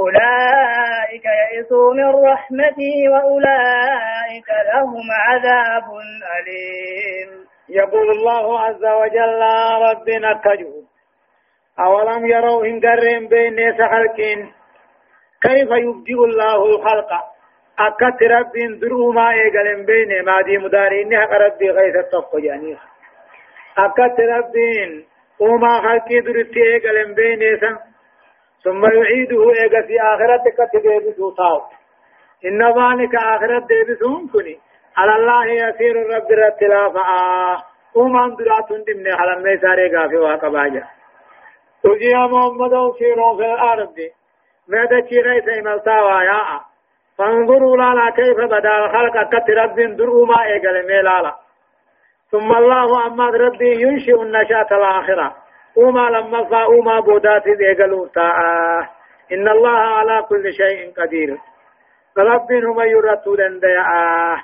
أولئك يئسوا من رحمتي وأولئك لهم عذاب أليم. يقول الله عز وجل ربنا كجو أولم يروا إن قرين بين خلقين؟ كيف يبدئ الله الخلق؟ أكت رب درو ما إيقلن بين ما دي مدارين ربي غيث التفق جانيخ. أكت رب وما خلقي درتي إيقلن بين ثم يعيده إيقا في آخرة كتبه تاو. إن ذلك آخرة ديبسون كني. على الله يسير الرب رتلافا. وما درات دمنا على ميساري غافي واقباجا. تجي محمد سيرون في الأرض. ماذا تشيري سيملتا ويا فانظروا لالا كيف بدا الخلق كت رب دروا ما إيقل ميلالا ثم الله أما ربي ينشئ النشاة الآخرة. وما لما فا وما بودات إيقلوا تاء إن الله على كل شيء قدير رب هم يرتو دنديا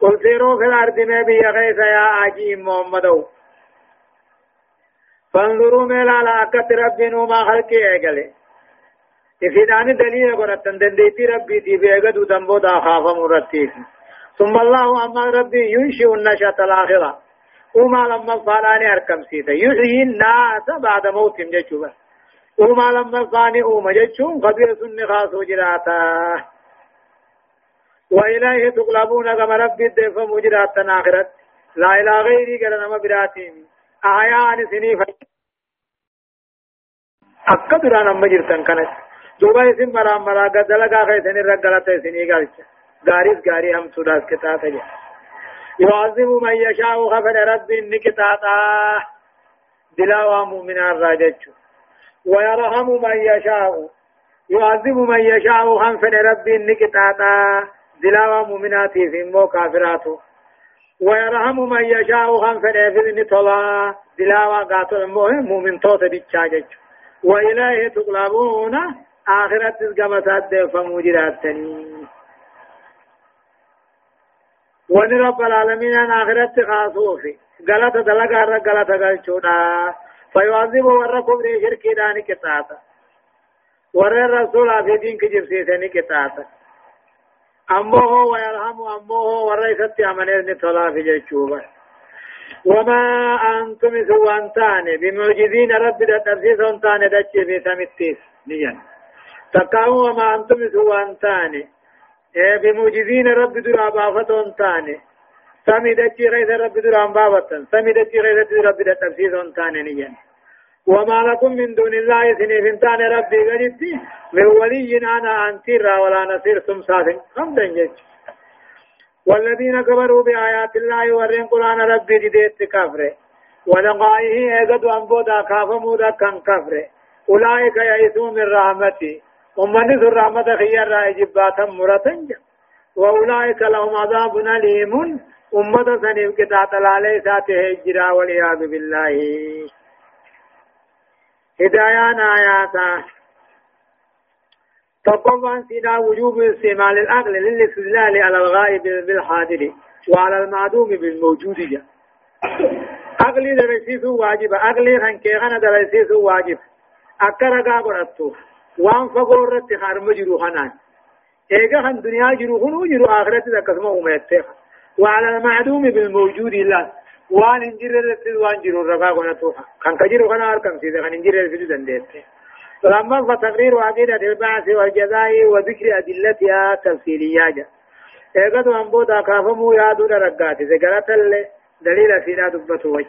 قل سيروا في الأرض ما بي غيث يا عجيم محمد فانظروا ميلالا كت رب وما خلقي إيقلي إفيدان دليل قرأتن دنديتي ربي تي بيغدو دنبو دا خافا مرتيس ثم الله أما ربي ينشئ النشاة الآخرة وما لما فاناني أركم سيتا يحيي الناس بعد موت جيشوبا وما لما فاني أوما جيشون قبل سن خاصو جراتا وإليه تقلبون كما ربي الدفع مجرات آخرت. لا إله غيري قال نما براتين. آيان سنيفا أكدرا نما جرتن كانت. دوبا اسم مرا مرا گدلا کا خیسن رگلت اسنی گالچ غاريس غاري هم سوداس کتا تجا يعذب من يشاء غفر رب نكتاتا. دلاوا مؤمن الراجج. ويرحم من يشاء. يعذب من يشاء غفر رب نكتاتا. دلاوا مؤمنات في مو كافراتو. ويرحم من يشاء غفر في نطلا دلاوا قاتل مؤمن توت بيتشاجج. وإليه تقلبون. آخرت قمتات دفمو جراتني. ون رب العالمين أن آخرت خاصوفي غلط دلقا رق غلط غلطونا فيعذب ور كبر شركي داني كتاتا ور الرسول في دين كجب سيسني كتاتا أمه ويرحم أمه ورئيست أمنير نتولا في جيشوبا وما أنتم سوان تاني بمعجزين رب دا تفسيس تاني دچي في سمتيس نيان تقاو وما أنتم سوان تاني بموجزين رب درا بافتون تاني سمي دچي غيث رب درا بافتن۔ سمي دچي غيث رب دا تفسيرون تاني نيان وما لكم من دون الله سنين تاني ربي غريبتي من ولي أنا أنتيرا ولا نصير سمسات خمدن جج والذين كفروا بآيات الله ورين قرآن ربي ديت كفره ولقائه ايقظ أنبودا كافمودا كان كفره أولئك يئسوا من رحمتي ومن ذو الرحمة خيار رأي جباتا مرتن. وأولئك لهم عذاب أليم. أمة سنيف كتات العلي ساته هجرا والعياذ بالله. هدايان آياتا تقوم سينا وجوب استعمال العقل للاستدلال على الغائب بالحاضر وعلى المعدوم بالموجود. جا عقلي درسيس واجب. عقلي خنكيغنا درسيس واجب. أكرقا قرأتوه وان فقورت خارم جرو خنان ايغا خن دنيا جرو خنو جرو آخرت دكسما اميته وعلى المعدوم بالموجود الله. وان انجر رتل وان جرو رقا قنطو خن كجرو خنا اركم سيدة خن انجر رتل دندته فلما فتقرير عقيدة البعث والجزاء وذكر أدلتها تفصيلية ايغا تو انبو دا كافمو يادو درقات زغرت اللي دليل في لا دبة وجه.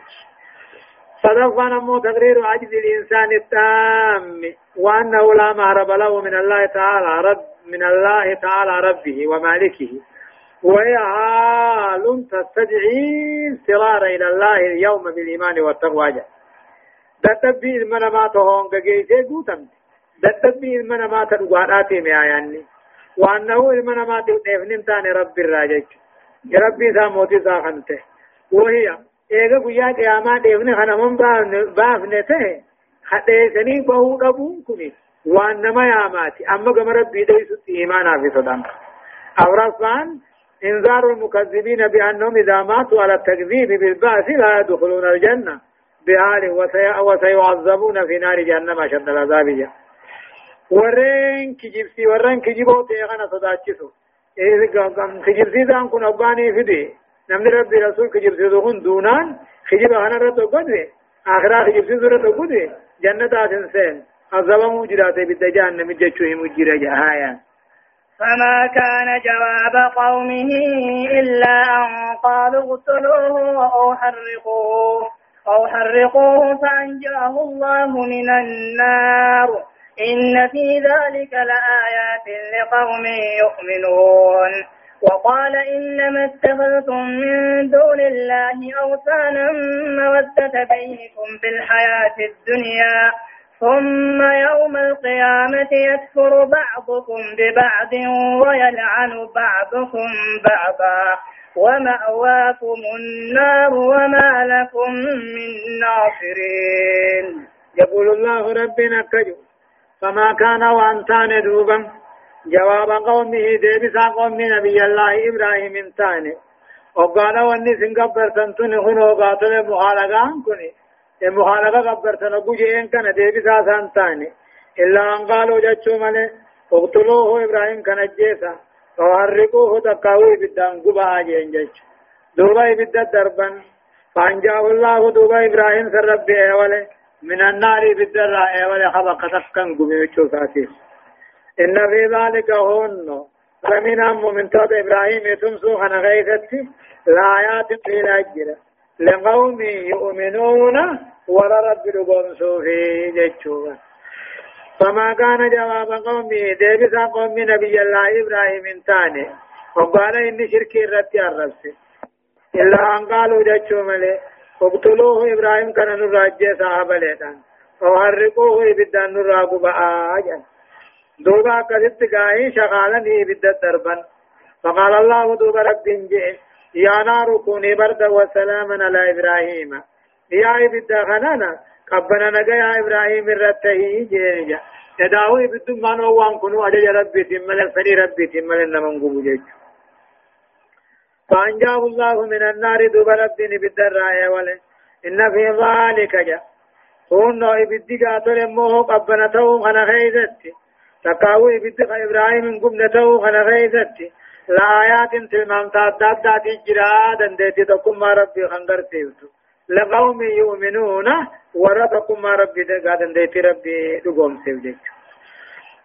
صدقا نمو تقرير عجز الإنسان التام وأنه لا مهرب له من الله تعالى رب من الله تعالى ربه ومالكه. وهي حال تستدعي اضطرار إلى الله اليوم بالإيمان والتقوى. دتبي من ما تهون جيسي قوتم دتبي من ما تدقاراتي مياياني. وأنه من ما تدفن تاني رب الراجج. ربي ساموتي ساخنته. وهي eega guyyaa qiyaamaa deemne kanaman baafne tahe hadheesanii bahuu dhabuun kun waan nama yaamaati amma gama rabbii dheeysutti imaanaa fi sodaan afraffaan انذار المكذبين بانهم اذا ماتوا على التكذيب بالبعث لا يدخلون الجنه بحال وسيعذبون في نار جهنم اشد العذاب جاء ورين كجبسي ورين كجبو تيغنا صداچسو إيه كجبسي دان كن اباني فدي نمن ربي رسول كجبسي دون دونان خجب أنا رتو قدوه آخرا خجبسي دون قدوه جنة آسن سين عذاب موجراته بالدجان نمججوه مجرى هايان فما كان جواب قومه إلا أن قالوا اقتلوه أو حرقوه. أو حرقوه فأنجاه الله من النار. إن في ذلك لآيات لقوم يؤمنون. وقال إنما اتخذتم من دون الله أوثانا مودة بينكم في الحياة الدنيا ثم يوم القيامة يكفر بعضكم ببعض ويلعن بعضكم بعضا. ومأواكم النار وما لكم من ناصرين. يقول الله ربنا كجو فما كان وأنتان دوبا. جواب قومه ديبسا قوم نبي الله إبراهيم تاني وقال واني سنقبر تنتني هنو قاتل مخالقان كني مخالفة قبرتنا بوجين كان ديبي ساسان تاني إلا أن قالوا جاتشو مالي اقتلوه إبراهيم كان جيسا وحرقوه تقاوي بدان قبا آجين جاتشو دوبا إبدا دربا. فأنجاه الله دوبا إبراهيم سرب إيوالي. من النار بالدرة إيوالي خبق تقن قبيوشو ساتيس إن في ذلك هن. لمن أم من توب إبراهيم تمسو خنا غيثتي لآيات في الأجرة لقوم يؤمنون ولا رب لقوم سوفي جتشوغا فما كان جواب قومه ديبسا قوم نبي الله إبراهيم تاني. وقال إني شركي رتي الربس إلا أن قالوا جتشو ملي اقتلوه إبراهيم كان نراجي صحابة ليتان وحرقوه إبدان نراقب آجا دوبا كذبت قاهي شغالا إبدا دربا فقال الله دوبا رب جئ يا نار كوني بردا وسلاما على إبراهيم يا إبدا خنانا قبنا نجا يا إبراهيم الرتهي جيجا يداوي بدو ما نوان كنو أجل ربي تمال فني ربي تمال نمن قبو جيج فأنجاه الله من النار دوب ربي بالدراء وله إن في ذلك جا. هون إبدي قاتل موه قبنا تو خنا خيزتي تقاوي إبدي إبراهيم خنا خيزتي لآيات تلمام تادات داتي جرا دندتي تقوم ربي خنگر تيوتو لقوم يؤمنون وربكم ربي دقادن ديتي ربي دقوم سيوجيك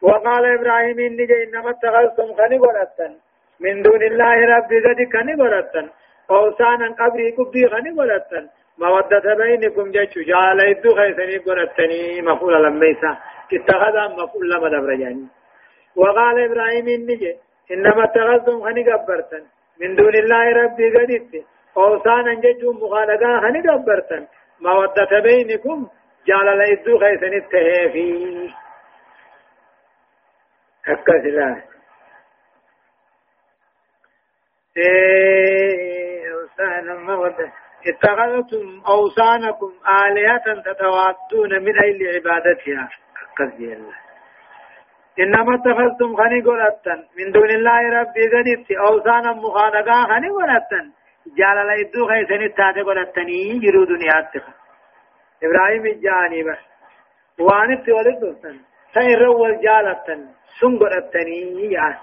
وقال إبراهيم إني إنما اتخذتم خني قرأتن من دون الله ربي ذاتي خني قرأتن أوسانا قبري قبي خني قرأتن مودة بينكم جيش جعل إدو خيسني قرأتني مفعول لميسا. اتخذ مفعول لما دبرجاني وقال إبراهيم إني إنما اتخذتم خني قبرتن من دون الله ربي قدت أوسانا ججوا مخالقا خني قبرتن مودة بينكم جعل لإدو خيسن التهيفي أكد الله إيه أوسانا مودة اتخذتم أوسانكم آلهة تتواتون من أجل عبادتها. أكد الله إنما اتخذتم خني قلتن من دون الله ربي قدرت أوثانا مخالقا خني قلتن جال لا يدو خيسن التاتي قلتني جرو دنيا اتخا إبراهيم الجاني بس وانت ولد دوستن. سين رول جالتن. سن قلتني يعني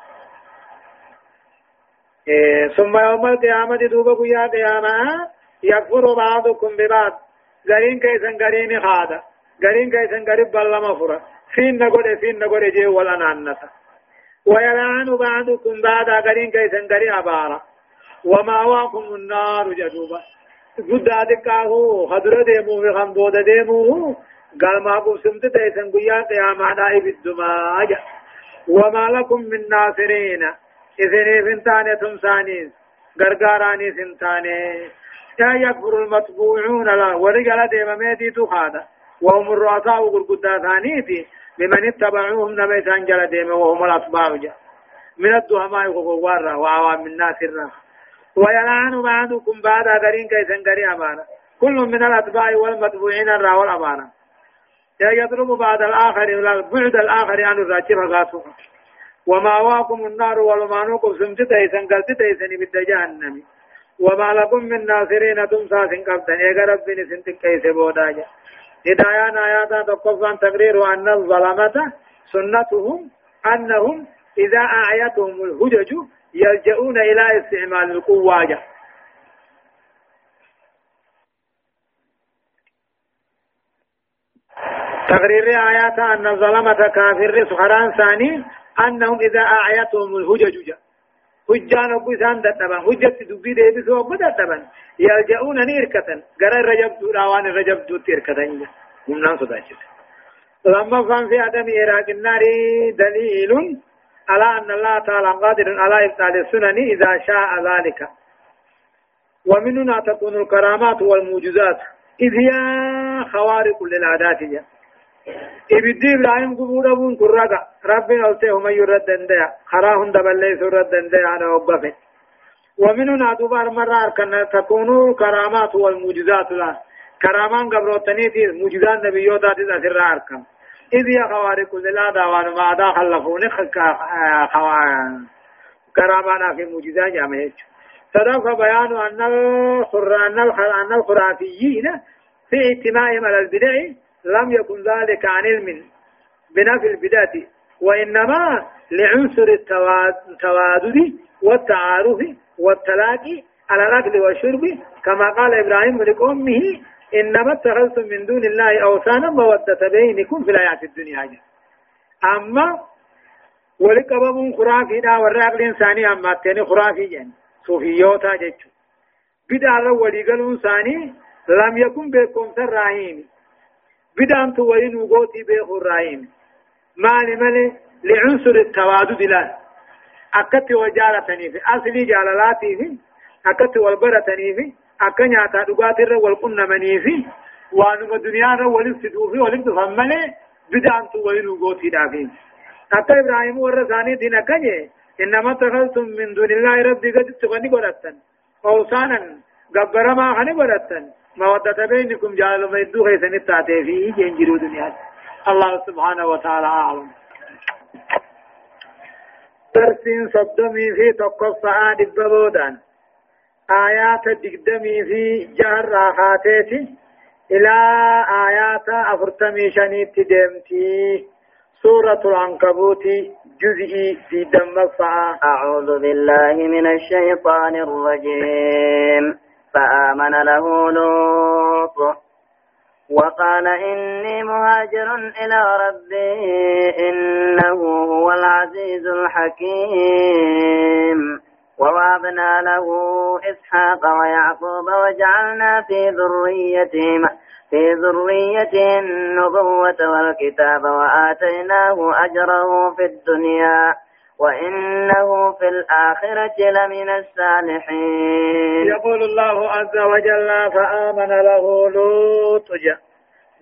إيه ثم يوم القيامة دوبا قيا قيامة. يكفر بعضكم ببعض. غرين كيسن غرين خادا. غرين كيسن غريب بلا مفرا فين نقول فين نقول جي ولا نانسا ويلعن بعضكم بعد قرين كيسن قري أبارا ومأواكم النار جدوبا قد أدقاه خدر ديمو في خنبود ديمو قال ما قسمت تيسن قيا قياما نائب الدماء وما لكم من ناصرين إذن فنتاني تمسانين غرغاراني سنتاني يا يكفر المتبوعون لا ورجال ديما ميدي تخادا وهم الرؤساء غرغدا ثانيتي لمن اتبعوهم نميسان جل ديما وهم الأتباع جا من الدهماء غوارا وعوام الناس الرا. ويلعن بعضكم بعد أدرين كيسن قري أمانة كل من الأتباع والمتبوعين الرا والأمانة يضرب بعد الآخر بعد الآخر عن الراجب غاسوه وما واكم النار ولما نوكم سمت تيسن قلت تيسن بد جهنم. وما لكم من ناصرين تمسا سن قبتن ايغا ربني سنت كيس بوداجا هدايان آياتا تقفان تقرير أن الظلمة سنتهم أنهم إذا أعيتهم الهجج يلجؤون إلى استعمال القوة تقرير آيات أن الظلمة كافر سخران ثاني أنهم إذا أعيتهم الهجج هجان أبو إسان دتبان هجة دبي ديبس أبو دتبان يلجؤون نيركة غير الرجب دوراوان الرجب دو تيركة هم نان صداجت لما فان في عدم إراق النار دليل على أن الله تعالى قادر على إبطال السنن إذا شاء ذلك ومن هنا تكون الكرامات والموجزات إذ هي خوارق للعادات جاء ibiddi ibrahim gubuu dhabuun kun raga rabbiin oltee humayyuu irra danda'a karaa hunda balleessuu irra danda'a ana hoggafe ومن هنا دوبار مرة أركن تكون كرامات والمعجزات لا كرامان قبروتني في معجزات نبيوتا تذكر أركن إذ يا خوارق لا داوان ما دا خلفوني خوان كرامانا في معجزات جامعة صدق بيان أن الخرافيين في اجتماعهم على البدع لم يكن ذلك عن علم بنفي البدعة وإنما لعنصر التوادد والتعارف والتلاقي على الأكل والشرب. كما قال إبراهيم لقومه إنما اتخذتم من دون الله أوثانا مودة بينكم في الحياة الدنيا. جا. أما ولقبم خرافي دا والرعب الإنساني أما التاني خرافي جن صوفيوتا جتشو بدع ولقل إنساني لم يكن بكم سراهيني بدان تو وين وغوتي به الرحيم مالي مالي لعنصر التوادد لا. أكت وجالتني في أصلي جاللاتي في أكت والبرتني في أكنيا تدغات الر والقنا مني في وانو الدنيا رو ولستدو في ولست فمالي بدان تو وين وغوتي دافين أكت إبراهيم ورثاني دين أكنيه إنما تخلتم من دون الله ربي قد تغني قرأتن. أوسانا قبر ما خني قرأتن. مودة بينكم جعل ميدو خيسن التاتي فيه جنجرو دنيا الله سبحانه وتعالى أعلم درسين صدمي في تقف سعاد البلودان آيات دقدمي في جهر راحاتيتي إلى آيات أفرتمي شنيت دمتي سورة العنكبوت جزئي في دم أعوذ بالله من الشيطان الرجيم فآمن له لوط. وقال إني مهاجر إلى ربي إنه هو العزيز الحكيم. ووهبنا له إسحاق ويعقوب وجعلنا في ذريتهما في ذريته النبوة والكتاب وآتيناه أجره في الدنيا. وإنه في الآخرة لمن الصالحين. يقول الله عز وجل فآمن له لوط.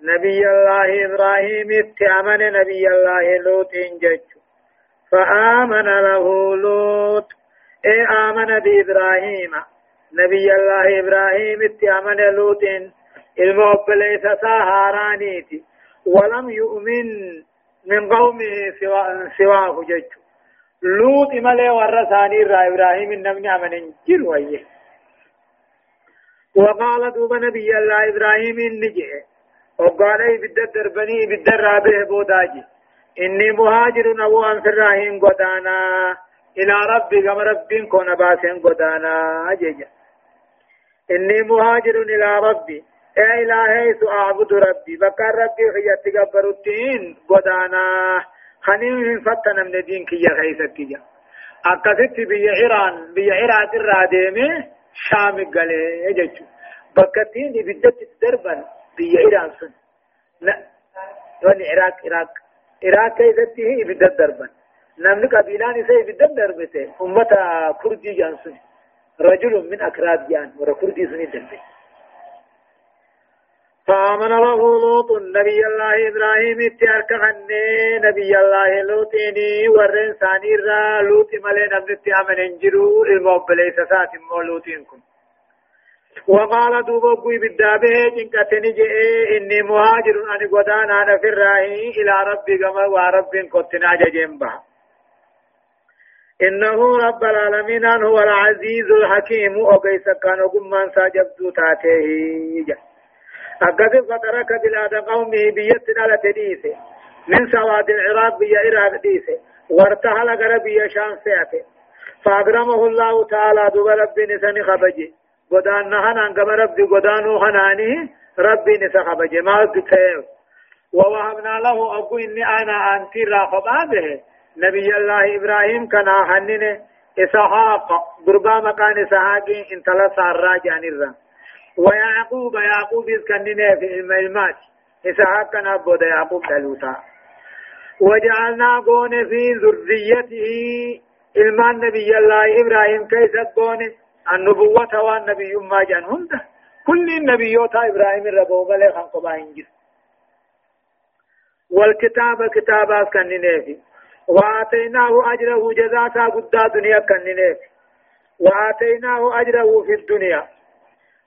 نبي الله إبراهيم اتأمن نبي الله لوط جج. فآمن له لوط. إي آمن بإبراهيم نبي الله إبراهيم اتأمن لوط. المؤب ليس ساهرانيتي ولم يؤمن من قومه سواه جج. لوط ملي ورثاني را إبراهيم النبي أمن جل ويه وقال دوب نبي الله إبراهيم النجي وقال بدر دربني بدر رابه بوداجي إني مهاجر أبو أنفر راهين قدانا إلى ربي كما ربي كون باسين قدانا أجيجا إني مهاجر إلى ربي إيه إلهي سأعبد ربي بكر ربي خيات قبرتين قدانا خنين فتنا من دين كي خيست كي أكثت بي إيران بي إيران الرادمة شام قلي يجتشو بكتين بدت دربا بيا إيران سن. لا وني عراق عراق عراق كيفتي هي بدت دربا نمن قبيلان سي بدت دربته أمة كردي جانسن رجل من أكراد جان ورا كردي سني دربه فآمن له لوط نبي الله إبراهيم اتيارك غني نبي الله لوطيني ورن ثاني را لوط ملي نبنت آمن إنجرو الموبلي سسات مولوطينكم وقال دوبا قوي بالدابه جنكتني جئ إني مهاجر أن قدان أنا في الراهي إلى ربي كما ورب كتنا جنبه إنه رب العالمين هو العزيز الحكيم وقيس كان قمان ساجبتو تاتيه. أقد فترك بلاد قومه بيت على تديسه. من سواد العراق بيا عراق ديسه. وارتحل غربية شام سياته. فأكرمه الله تعالى دوب ربي نساني خبجي. قدان نهان أنقم ربي قدانو خناني ربي نسا خبجي. ما قتير ووهبنا له أبو إني أنا أنتي راقبا به نبي الله إبراهيم كان حنين إسحاق قربا مكان إسحاق انتلا سارا جاني ويعقوب يعقوب إذ في الملمات إسحاق كان أبو يعقوب دلوتا وجعلنا قون في ذريته. إلمان نبي الله إبراهيم كيف قون النبوة والنبي ما جان هند كل النبيوت إبراهيم الربوغ لي خنقبا إنجل والكتاب كتابا كننه وآتيناه أجره جزاتا قد دنيا كننه وآتيناه أجره في الدنيا.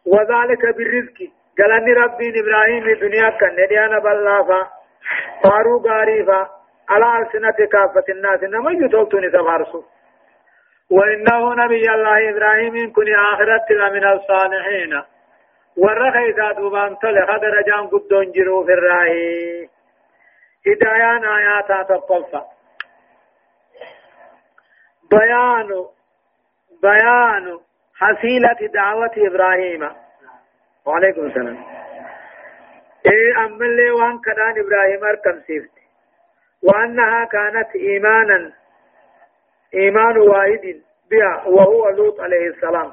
وذلك بالرزق. قالني ربي إبراهيم الدنيا كان نديانا بلافا. فارو غاريفا. على ألسنة كافة الناس. نما يتوبتني سفارسو. وإنه نبي الله إبراهيم كن آخرت من الصالحين. ورخي دوبان تل خدر جان قدون جرو في الراهي هدايان آيات تقفى بيان بيان حصيلة دعوة إبراهيم. وعليكم السلام. إيه أما اللي وان كدان إبراهيم أركم سيفت. وأنها كانت إيمانا إيمان واحد بها وهو لوط عليه السلام.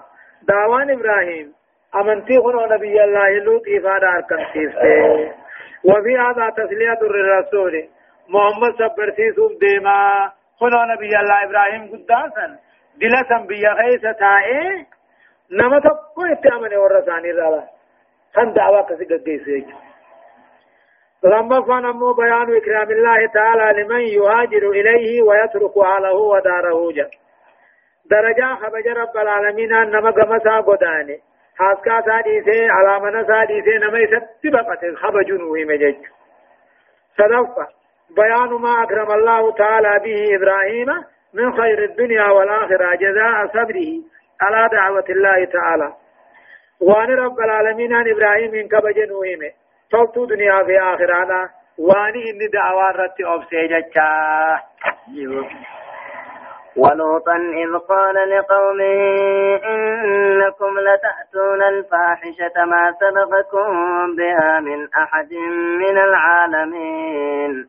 دعوان إبراهيم أمنتي هنا نبي الله لوط إفادة أركم سيفت. وفي هذا تسلية للرسول محمد صبر سيسوم ديما هنا نبي الله إبراهيم قداسا دلسا بيا خيسة تائه نما تقو اتعامل ورساني رالا خان دعوة كسي قديسي لما فنمو بيان إكرام الله تعالى لمن يهاجر إليه ويترك أهله وداره جا درجة خبج رب العالمين نما قمسا قداني حاسكا ساديسي علامنا ساديسي نما يستبقت خبجون وهم صدفة بيان ما أكرم الله تعالى به إبراهيم من خير الدنيا والآخرة جزاء صبره على دعوة الله تعالى. وان رب العالمين عن إبراهيم من كبجن ويمه تلتو دنيا في آخرانا واني إن دعوة رتي أبسيجة ولوطا إذ قال لقومه إنكم لتأتون الفاحشة ما سبقكم بها من أحد من العالمين.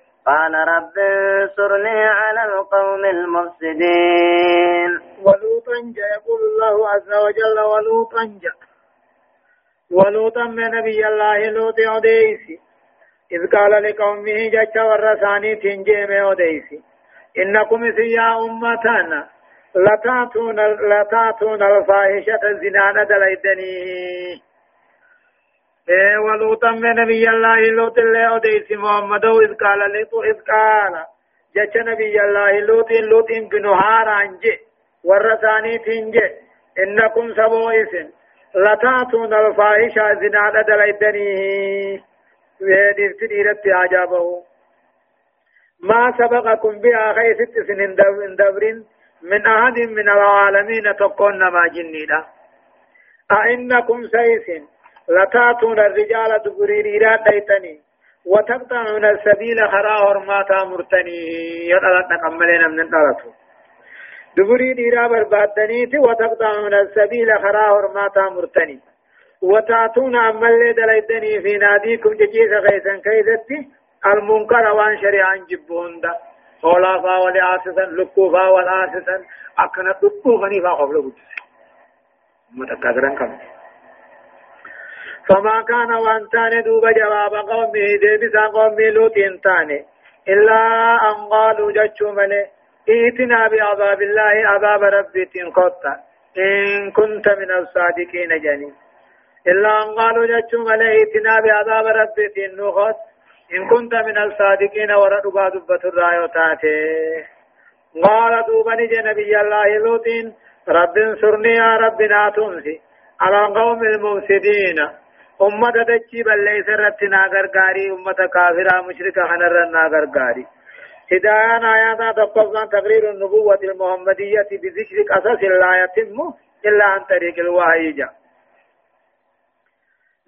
قال رب انصرني على القوم المفسدين. ولوطا جاء يقول الله عز وجل ولوطا جاء. ولوطا من نبي الله لوط أوديسي إذ قال لقومه جاء ورساني تنجيم أوديسي إنكم سيا أمتنا لتاتون لتأتون الفاحشة الزنا دليدني إيه ولوطا من نبي الله لوط الله أديس محمد إذ قال لوط إذ قال جت نبي الله لوط لوط بن هارانج ورثاني تنج إنكم سبو إسن لتاتون الفاحشة زنا دليدني ويدفت إيرت عجابه ما سبقكم بها خيست سنين دبرين من أحد من العالمين تقون ما جنيدا أئنكم سيسن لتاتون الرجال دبريريرا ديتني وتقطعون السبيل خرا هرماتا مرتني يدلت نقملين من الدلتو دبري ديرا بربادنيتي وتقطعون السبيل خرا هرماتا مرتني. وتاتون عمل دليدني في ناديكم ججيس غيثا كيدتي المنكر وان شريعا جبون دا. هولا فا ولآسسا لكوفا والآسسا أكنا لكوفني فا قبل بجس متكاثرا كم؟ فما كان وان تاني دوب جواب قومه ديبسا قومه لوط تاني. إلا أن قالوا جتشو ملي ائتنا بعذاب الله عذاب ربك قطة إن كنت من الصادقين جنين إلا أن قالوا جتشو ملي ائتنا بعذاب ربك نخط إن كنت من الصادقين وردوا دبة الرايو تاتي قال دوبا نجي نبي الله لوط رب انصرني يا رب ناتمسي على قوم المفسدين. أمة دجي بل ليس رتنا غرغاري أمة كافرة مشركة خنرنا غرغاري هدايان آيات تقصد تقرير النبوة المحمدية بذكر قصص لا يتم إلا عن طريق الوحي جاء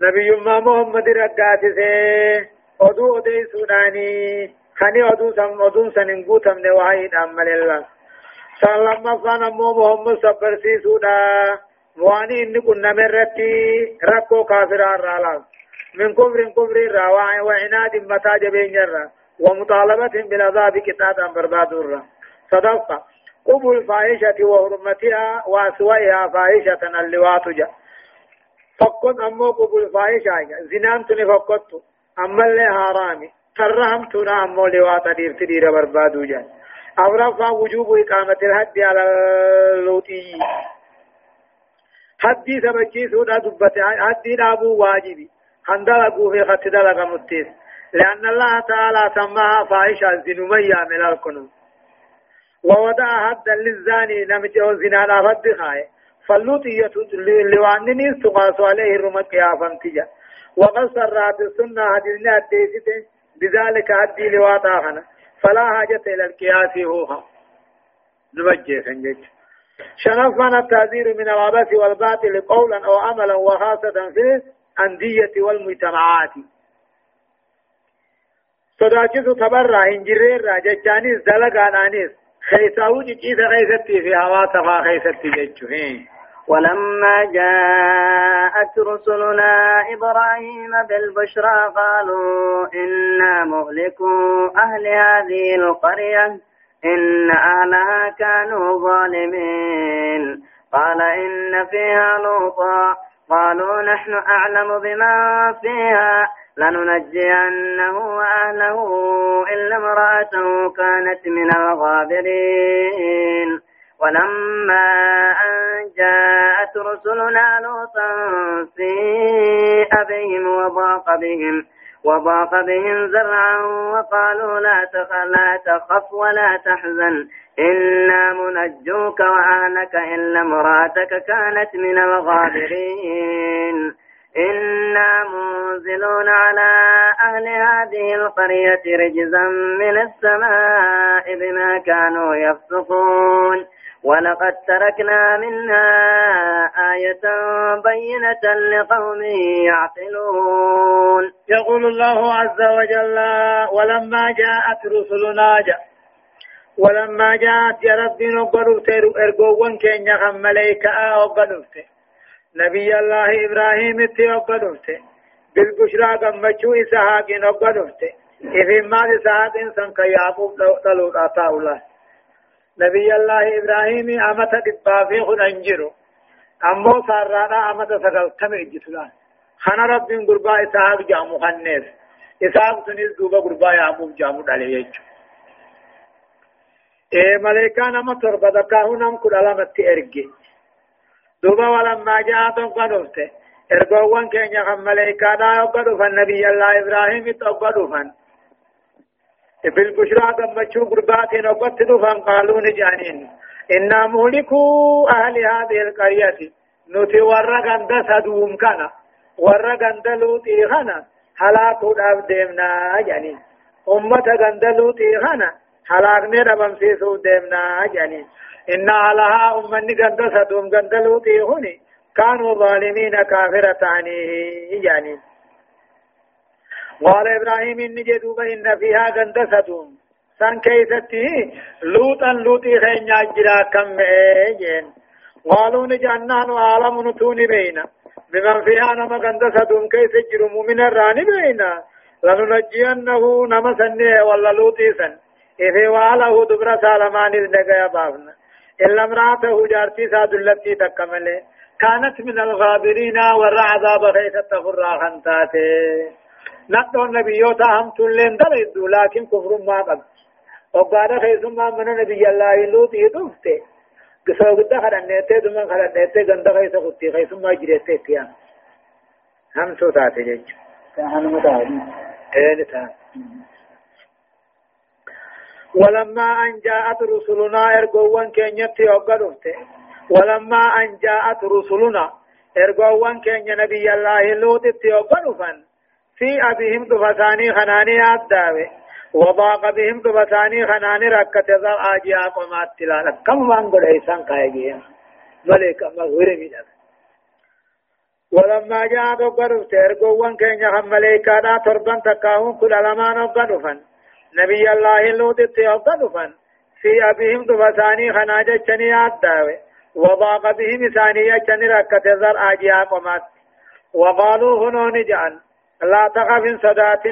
نبي ما محمد رقات سي أدو أدي سوداني خني أدو سم أدو سنن قوتم نوحي أمال الله صلى الله عليه محمد صبر سي سودا واني إني كنا مرتي ركو كافر الرالان من كفر كفر الرواعي وعناد متى جبين جرى ومطالبة بالعذاب كتابا برباد الرا صدقة قبل الفاحشة وحرمتها وأسوأها فاحشة اللواط جا فقط أمو قبل الفاحشة زنان تني فقط أما اللي حرامي ترهم تنا أمو لواط دير تدير بربادو جا أورفا وجوب إقامة الحد على اللوطي حدي سبجي سودا دبت حدي دابو واجبي هندلقوا في خط دلق متيس لأن الله تعالى سماها فاحشة الزنومية من الكنون ووضع حدا للزاني نمجه زنا لا فد خاي فاللوطية لوانني تقاس عليه الرمت يا فانتجا وقد سرات السنة حديثنا الديسة بذلك حدي لواطاخنا فلا حاجة إلى القياس هوها نوجه سنجد شنفنا التعذير من العبث والباطل قولا أو عملا وخاصة في الأندية والمجتمعات. صداچس تبرع انجرير جچانيس دلقانانيس. خيساو جيس خيستي في هوا تفا جچو ولما جاءت رسلنا إبراهيم بالبشرى قالوا إنا مهلكوا أهل هذه القرية. إن أهلها كانوا ظالمين. قال إن فيها لوطا. قالوا نحن أعلم بما فيها. لننجينه وأهله إلا امرأته كانت من الغابرين. ولما أن جاءت رسلنا لوطا سيء بهم وضاق بهم. وضاق بهم زرعا وقالوا لا تخف, لا تخف ولا تحزن. إنا منجوك وأهلك إلا امرأتك كانت من الغابرين. إنا منزلون على أهل هذه القرية رجزا من السماء بما كانوا يفسقون. ولقد تركنا منها آية بينة لقوم يعقلون. يقول الله عز وجل ولما جاءت رسلنا جاء ولما جاءت يا ربي نقروا ارقوا كين يخم ملائكة وقدوا نبي الله إبراهيم اتيوبدوته بالبشرى قمچو إسحاق نقدوته إذن ما إسحاق إنسان كيعقوب تلو أطاو الله نبي الله إبراهيم أمت دبافي خد أنجرو أمو سارانا أمت سقل كم إجتلان خنا رب قربا إسحاق جامو خنيس. إسحاق سنيس دوبا قربا يعقوب جامو يجو إيه ملائكان أمت تربدكاهو نم كل علامة إرقي. دوبا ولما جاءتهم قدوفت ارغوان كينيا خم ملائكة دا قدوفا نبي الله إبراهيم تقدوفا بالبشرى قمتشو قربات نقبت دوفا قالوا نجانين. إنا مهلكوا أهل هذه القرية. نتي ورى غند سدوم كان ورى غند لوطي خنا هلاكو داب ديمنا يعني أمة غند لوطي خنا هلاكني ربم سيسو ديمنا يعني إن علىها أمني قند سدوم قند لوطي هني كانوا ظالمين كافرة يعني قال إبراهيم إني جدوب إن فيها غندسة سان كيستي؟ لوطا لوطي خين يجرا كم جين قالوا نجعلنا عالم نتوني بينا. بمن فيها نما غندسة كيس جرم من الراني بينا. لننجينه نما سنه ولا لوطي سن. إذا واله دبر سالمان إذ نقيا بابنا. إلا امرأته جارتي ساد التي تكمله كانت من الغابرين ورع عذاب خيث تفرا خنتاته نقضوا النبيوتا هم تلين دلدوا لكن كفر ما قد. وقال خيث ما من نبي الله لوط يدفته قصوا قد خلنيته دمان خلنيته قند خيث خطي خيث ما جريته تيان هم سوتاته جيج. كان متعلم إيه نتان ولما أن جاءت رسلنا إرقوان كينيت يوغدفته ولما أن جاءت رسلنا إرقوان كين نبي الله لوط يوغدفن في أبيهم دفتاني خناني عداوي. وضاق بهم دفتاني خناني ركت ذر آجيا قمات تلالا كم من قد إيسان قايقين ملك مغفر من ولما جاء دقرفت إرقوان كين خم مليكانا تربان تكاهم كل علمان وقدفن. نبي الله لوط يوغدفن في أبيهم دفتاني خناجة چني عداوي. وضاق بهم ثانية چني ركت ذر آجيا قمات وقالوا هنو نجعل. لا تخف صدات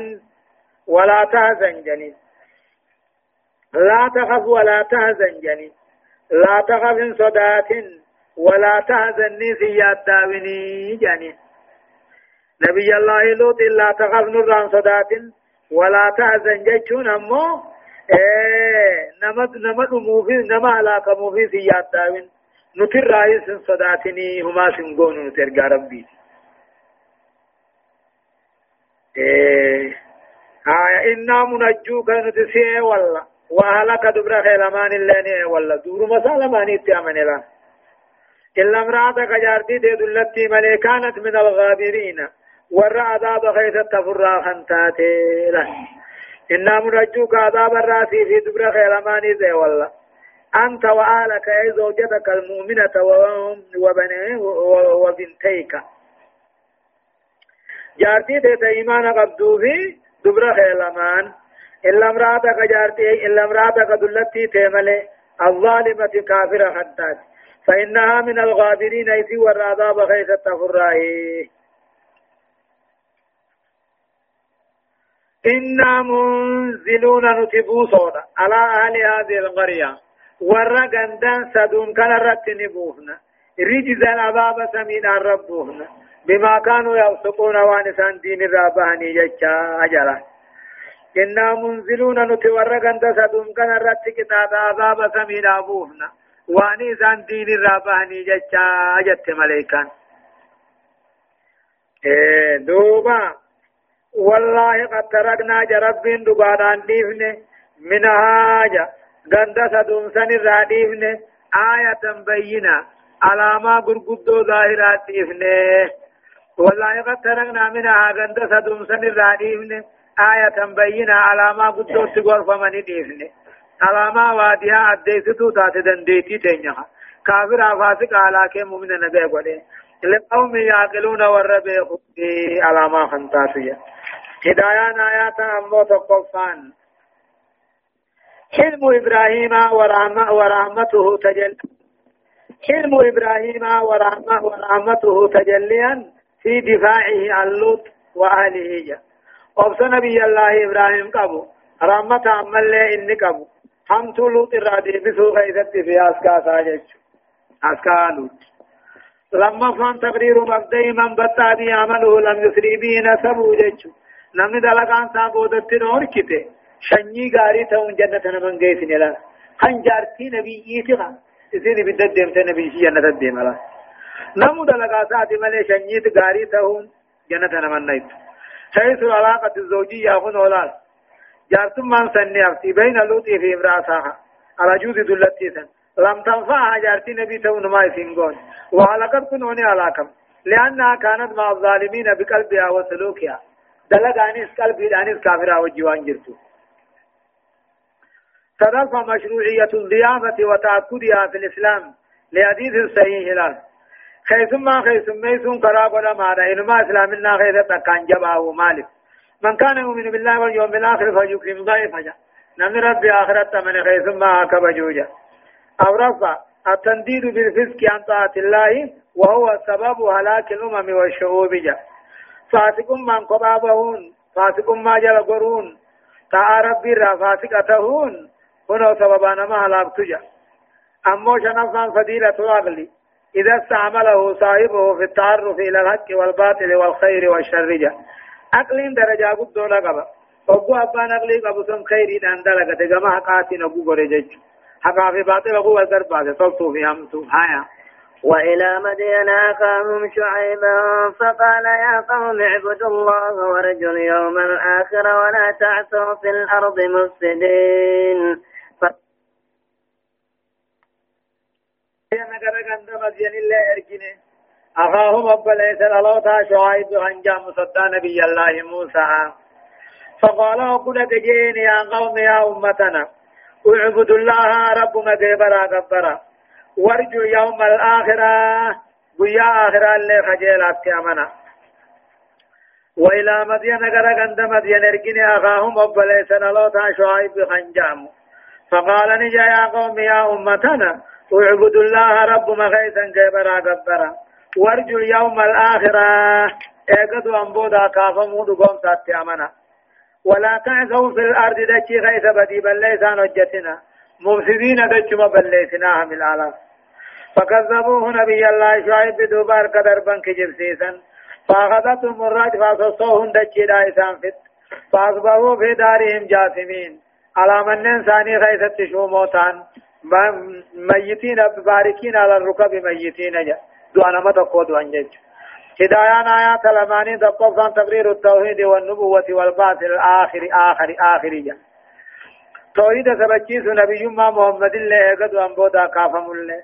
ولا تهزن جنين. لا تخف ولا تهزن جنين. لا تخف صدات ولا تهزن في الداوني جنين. نبي الله لوط لا تخف نران صدات ولا تهزن جيشون أمو إيه نمد نمد موفي نما علاك موفي في الداون نتر رئيس صداتني هما سنقون نترقى ربي. آية إنا منجوك نتسيه والله وأهلك دبر خيلمان اللين والله دور مسالمان اتعمن لا إلا امرأتك جارتي دي دلتي ملي كانت من الغابرين ور عذاب خيث التفرا خنتاتي له إنا منجوك عذاب الراسي في دبر خيلمان زي والله أنت وآلك أي زوجتك المؤمنة وبنيه وبنتيك جارتي تيتا إيمان قبدو في دبر خيلمان إلا امرأتك جارتي إلا امرأتك دلتي تيملي الظالمة كافرة حداد فإنها من الغابرين إذ والعذاب خيث التفرائي إنا منزلون نتبو صودا على أهل هذه القرية ورا غندان سدون كان رت نبوهنا رجز العذاب سمين ربوهنا بما كانوا يفسقون وانسان دين الراباني جچا أجلا. إنا منزلون غند سدون كان رت كتاب عذاب سمين أبوهنا وانسان دين الراباني جچا أجت ملائكان إيه دوبا. والله قد تركنا جربين دقادان ديفنه من هاجة غند سدوم سن الراديفن آية بينة علامة غرغدو ظاهرات ديفن والله قد تركنا منها غند سدوم سن الراديفن آية بينة علامة غدو تقول فمن ديفن. علامة واديها أديستو تات دنديتي تنيها كافر فاسق على كم من نبي قولي. لقوم يعقلون والربي علامة خنتاسية هدايان آيات أمو تقفان حلم إبراهيم ورحمة ورحمته تجل حلم إبراهيم ورحمة ورحمته تجليا في دفاعه عن لوط وأهله. أبس نبي الله إبراهيم قبو. رحمة عمل إني قبو. هم لوط الرادي بسوء غيثت في أسكا ساجج. أسكا لوط. لما فان تقرير مبدئي من بطا بي عمله لم يسري به نسبه جج نمن دلقان سابودت نوركته شني غاري تون جنة نمن گيس نلا خن جارتي نبي يتغا إذن بدد ديمت نبي شي جنة ديم لا نمو دلقا ساتي ملي شني غاري تون جنة نمن نيت حيث العلاقة الزوجية هنا ولا جارتم من سني أفتي بين لوطي في امرأتها على جوز دلتي سن لم تنفعها جارتي نبي تون ما يسنقون وعلاقة كنوني علاقة لأنها كانت مع الظالمين بقلبها وسلوكها دلقانيس قلبي دانيس كافرها وجوان جرتو تدرس مشروعية الضيافة وتأكدها في الإسلام. لحديث صحيح الآن خيثما خيثم ميسون قراب ولا مانا إنما إسلامنا خيثة كان جباه مالك. من كان يؤمن بالله واليوم الآخر فليكرم ضيفه. نمن ربي آخرة من ثم كبجوجا أو رفع التنديد بالفسق عن طاعة الله وهو سبب هلاك الأمم والشعوب جا. فاسق من قبابهون فاسق ما جل قرون. تا ربي را فاسقتهون. هنا سببان ما هلاك تجا. أمو شنفان فضيلة العقل إذا استعمله صاحبه في التعرف إلى الحق والباطل والخير والشر جا عقل درجة قد دولا قبا وقو أبان عقلي قبو سن خيري دان دلقة دقما حقاتي نقو قرجج حقا في باطل قو الدر بعد صلتو في همتو هايا وإلى مدين أخاهم شعيبا فقال يا قوم اعبدوا الله وارجوا اليوم الآخر ولا تعثوا في الأرض مفسدين. ف... أخاهم أبا ليس الألوتا شعيب هنجا مصدى نبي الله موسى. فقال وقل جين يا قوم يا أمتنا اعبدوا الله ربنا جبرا كبرا وارجوا يوم الآخرة ويا آخرة اللي خجيلات كامنا وإلى مدين غرق عند مدين ارقني أخاهم وبليسن لوتا شعيب خنجام فقال نجا يا قوم يا أمتنا اعبدوا الله رب مغيثا جبرا كبرا وارجوا يوم الآخرة ايقظوا أنبودا كافمون قوم ساتي أمنا. ولا تعثوا في الأرض دچي غيث بدي بليسان وجتنا مفسدين دچما بليسناها من العالم فكذبوه نبي الله شعيب بدوبار قدر بنك جبسيسا فأخذتهم الرجفة فصوهم دچي دائسان فت. فأصبحوا في دارهم جاثمين على من ثاني غيث تشوموتان. ميتين باركين على الركب ميتين جا دعنا ما تقود وانجج هدايان آيات لماني دقوف تقرير التوحيد والنبوة والبعث الآخر آخر آخر جا توحيد سبچيس نبي ما محمد الله قد وانبودا كافم الله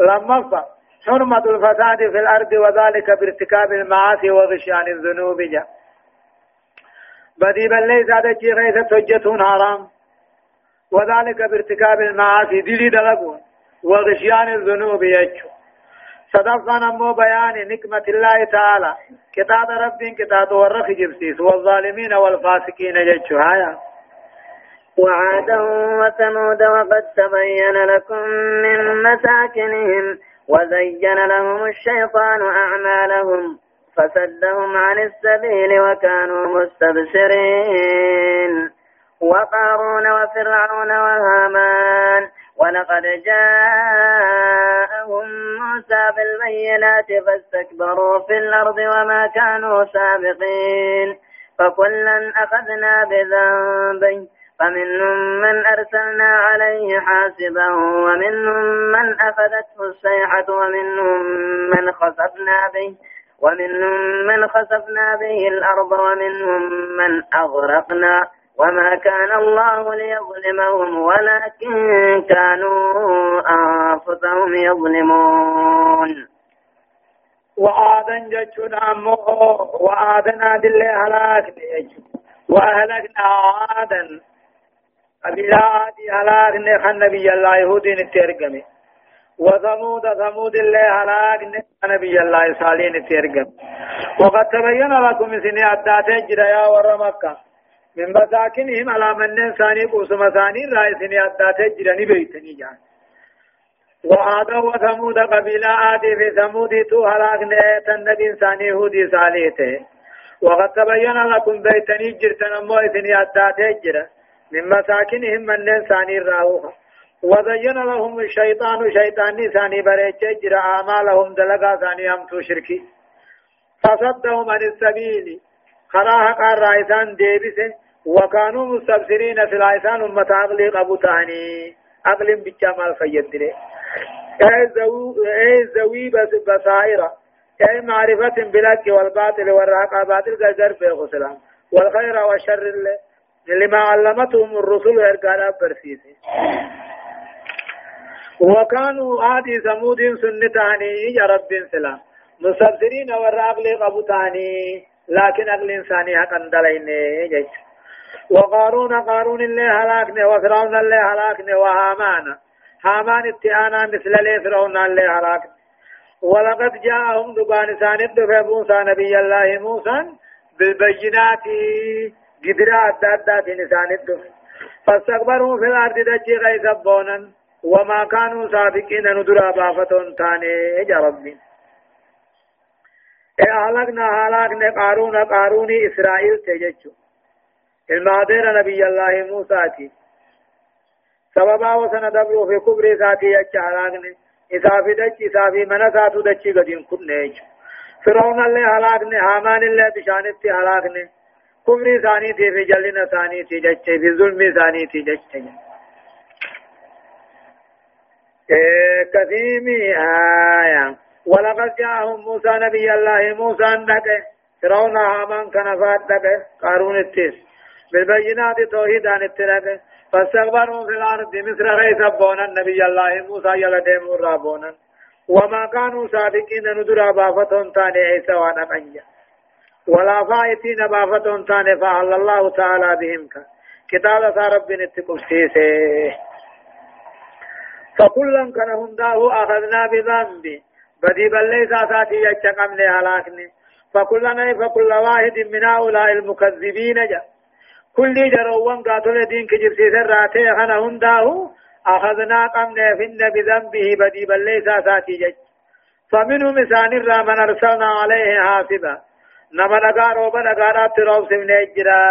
لما حرمة الفساد في الأرض وذلك بارتكاب المعاصي وغشيان الذنوب جا بدي بل ليس هذا الشيء غيث حرام وذلك بارتكاب المعاصي. دلي دلقون وغشيان الذنوب يجو. صدفنا نمو بيان نكمة الله تعالى. كتاب رب كتاب ورخ جبسيس. والظالمين والفاسقين ججو هايا. وعادا وثمود وقد تبين لكم من مساكنهم وزين لهم الشيطان أعمالهم فسدهم عن السبيل وكانوا مستبصرين وقارون وفرعون وهامان. ولقد جاءهم موسى بالبينات فاستكبروا في الأرض وما كانوا سابقين. فكلا أخذنا بذنبه فمنهم من أرسلنا عليه حاسبا ومنهم من أخذته الصيحة ومنهم من خسفنا به ومنهم من خسفنا به الأرض ومنهم من أغرقنا. وما كان الله ليظلمهم ولكن كانوا أنفسهم يظلمون. وعادا جتنا أمه وعادا دل هلاك وأهلكنا عادا قبيلة عادي هلاك خن نبي الله يهودي نترجمه وثمود ثمود هلاك نبي الله صالح نترجم وقد تبين لكم سنة عدات جرى يا مكة من مساكنهم على من ثاني قوسم ثاني رئيسني عدات جرى نبيتني جان. وعاد وثمود قبيلة عادي في ثمود تو هلاك النبي ثاني يهودي صالح وقد تبين لكم بيتني جرتن أمو إثني عدات جرى من مساكنهم من ثاني راوها وزين لهم الشيطان شيطاني ثاني بريتش جرى أعمالهم دلقا ثاني أمتو شركي. فصدهم عن السبيل. خراها قال رايسان ديبسه وكانوا مستبصرين في العيسان أمة عقلي قبو تاني. عقل بجمال فيدره أي زوي بصائرة أي معرفة بالحق والباطل والرحق باطل قدر في غسلان. والخير والشر لما علمتهم الرسل إرقالا برسيسي. وكانوا آدي ثمود سنتاني يا رب سلام. مستبصرين والرأقل قبطاني لكن أقل إنساني حقا دلين جيش وقارون قارون اللي هلاكني وفرعون اللي هلاكني وهامان. هامان اتعانا مثل لي فرعون اللي هلاكني ولقد جاءهم دبان ساند موسى نبي الله موسى بالبينات قدرات دادات نسان الدف فاستكبروا في الأرض دجي غيث بونا وما كانوا سابقين ندرا بافتون تاني. يا ربي. أهلكنا هلاكنا قارون قاروني إسرائيل تججو. المادر نبي الله موسى تي. سببا وسن دبرو في كبر ذاتي يچ هلاكنا إسافي دچ إسافي من ساتو دچ قدين كن فرعون اللي هلاكنا هامان اللي بشانت هلاكنا كبر ثاني تي في جلنا ثاني تي جچ في ظلم ثاني تي جچ كثير آية. ولقد جاءهم موسى نبي الله موسى نك فرعون هامان كان فاتك قارون التيس. بالبينات توحيد عن التلك فاستكبروا في الأرض مصر غيث بونا النبي الله موسى يلا ديمور رابونا وما كانوا صادقين ندرا بافتون تاني عيسى وأنا قنجا ولا فائتين بافتون تاني فعل الله تعالى بهم كتاب رب نتقفتيسه فكلا كان هنداه أخذنا بذنبه بدي بلي ساتي يشقم لي هلاكني فكلنا فكل واحد من هؤلاء المكذبين جاء. كل جروان قاتل دين كجب سيسر راتي خنا هنداه أخذنا قمنا فن بذنبه بدي بلي ساتي جج. فمنهم إسان الرامن أرسلنا عليه حاسبا. نما نغا روبا نغا رات روب سمن إجرا.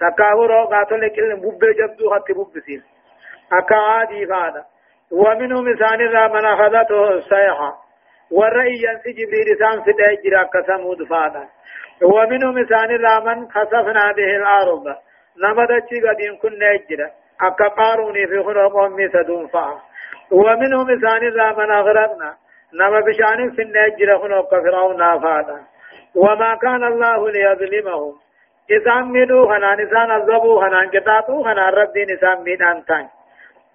تكاو رو قاتل كل بوب جبدو خط بوب سير. أكا عادي فادا. ومنهم إسان الرامن أخذته السيحة والرأي ينسي جبريل سام في تأجر كسمود فادا. ومنهم إسان الرامن خسفنا به الأرض. نمدتشي قديم كنا أجر أكا قاروني في خلق أمي سدون فا ومنهم إسان الرامن أغرقنا نما بشان في النجر خلق فرعون فادا وما كان الله ليظلمهم إسان مدو خنان إسان الزبو خنان كتاتو خنان رب دين إسان مين أنتان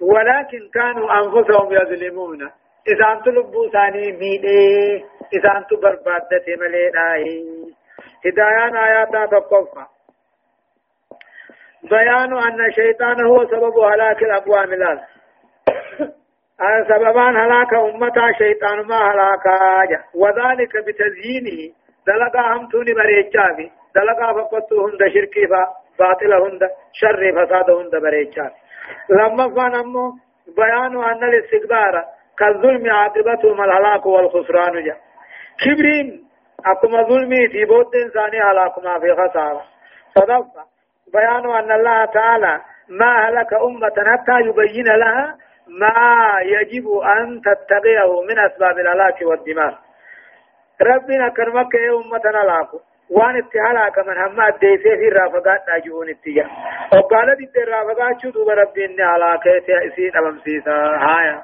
ولكن كانوا أنفسهم يظلمون إسان تلبو ثاني ميدي إسان تبربادة مليداي هدايان آيات تقفى بيان أن الشيطان هو سبب هلاك الأقوام الأرض. أن سببان هلاك أمتا شيطان ما هلاكا وذلك بتزيينه. دلقا همتوني بريتشافي دلقا فقدتو هند شركي باطل هند شر فساد هند بريتشافي لما فان بيان أن الاستكبار كالظلم عاقبتهم الهلاك والخسران جا. كبرين أكما ظلمي في بود إنساني هلاك ما في خسارة. صدق بيان أن الله تعالى ما هلك أمة حتى يبين لها ما يجب أن تتقيه من أسباب الهلاك والدمار ربنا كرمك يا أمة هلاكو وان اتهالا كمن هم أديسي في رافقات ناجون اتجاه. وقال دي الرافقات شو دوب ربي إني هلاكيت يا اسين امسيسا هايا.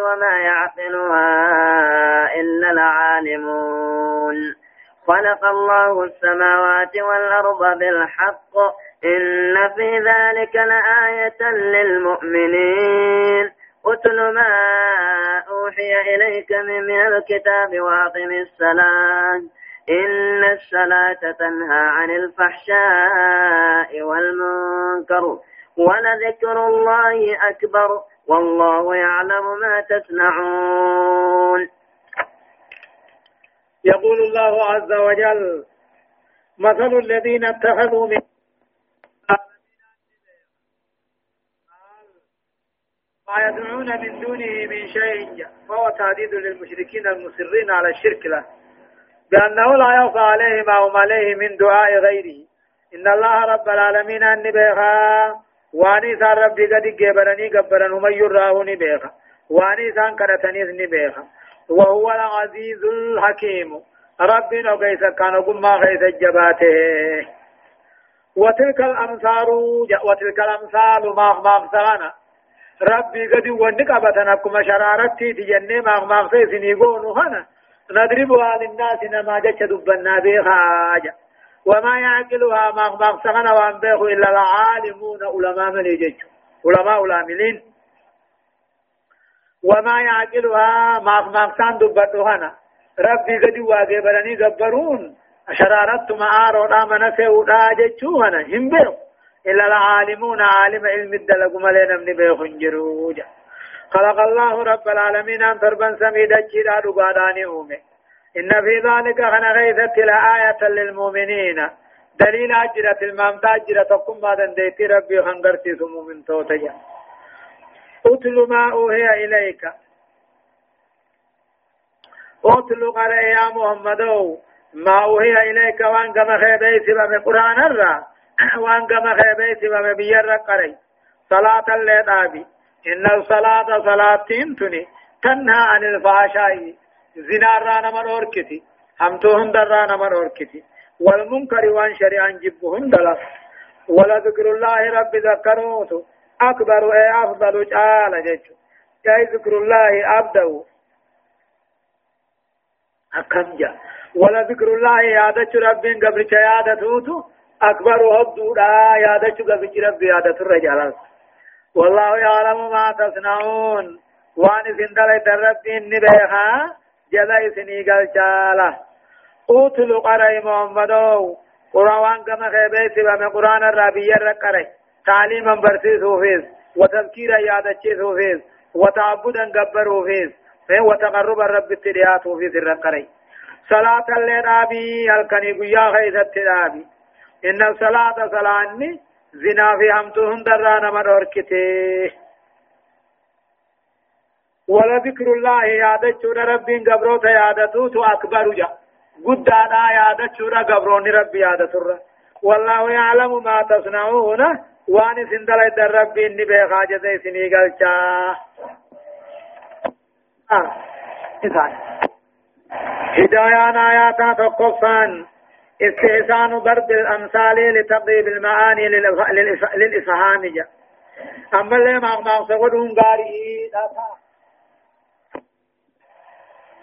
وما يعقلها إلا العالمون. خلق الله السماوات والأرض بالحق. إن في ذلك لآية للمؤمنين. اتل ما أوحي إليك من الكتاب وأقم الصلاة. إن الصلاة تنهى عن الفحشاء والمنكر. ولذكر الله أكبر. والله يعلم ما تصنعون. يقول الله عز وجل مثل الذين اتخذوا من ما يدعون من دونه من شيء فهو تهديد للمشركين المصرين على الشرك له بأنه لا يخفى عليه ما هم عليه من دعاء غيره. إن الله رب العالمين أن بيخا واني سان ربي قد جبرني قبرن هم يراه نبيخا واني سان كرتنيز نبيخا وهو العزيز الحكيم ربي نقيس كان قم غيث الجباته وتلك الأمثال وتلك الأمثال ما ما ربي قد ونقبتنا كما شرارتي تجني ما ما سيسني قونو هنا نضربها للناس نما جتش دبنا بها وما يعقلها مغمغ سغنا وأن بيخو إلا العالمون علماء من يجيش علماء العاملين. وما يعقلها مغمغ سان دبتوهنا. ربي قد واقبلني قبرون. شرارت معارو آمنا سيودا جيشوهنا هم بيخو. إلا العالمون عالم علم الدلق ملينا من بيخو جروجا خلق الله رب العالمين أن تربا سميدا جيدا دقاداني أومي. إن في ذلك خنا غيثت لآية للمؤمنين. دليل أجرة المامتا أجرة تقوم بعد ديتي ربي خنقرتي ثم من توتجا أتل ما أوهي إليك. أتل قرأ يا محمد. ما أوهي إليك وان كما خيبي سبب قرآن الرا. وان كما خيبي سبب بير قرأ صلاة الليل إن الصلاة صلاة تنتني. تنهى عن الفحشاء. زنا رانا من أوركتي همتو هندر رانا من أوركتي والمنكر وان شريعا جبه هندلا ولذكر الله رب ذكروت أكبر أي أفضل جعل جيشو جاي ذكر الله أبدو أكم جا ولذكر الله يادة رب قبل يادة أكبر هدو لا يادة قبل رب يادة الرجال والله يعلم ما تصنعون وان سندل رب نبيها جلا اسني قال جالا اوتلو قرأي محمدو قرآن كما خيبه سبا قرآن الرابية رقرأي تعليما برسيسو فيز وتذكيرا يادتشيسو فيز وتعبدا قبرو فيز وتقرب الرب الترياتو فيز الرقرأي صلاة الليل آبي الكني قيا خيثت آبي إن الصلاة صلاة زنا في همتهم درانا من أركته ولذكر الله يادتشون ربين قبروت يادتوت أكبر جا. قد أنا يادتشون قبرون ربي يادتر والله يعلم ما تصنعون. وان سندل در ربي إني بخاجة سني قلچا. آه. إذن هدايان آياتا تقفان. استحسان ضرب الأمثال لتقريب المعاني للإفهام جا. أما اللي ما ما سقدون قارئ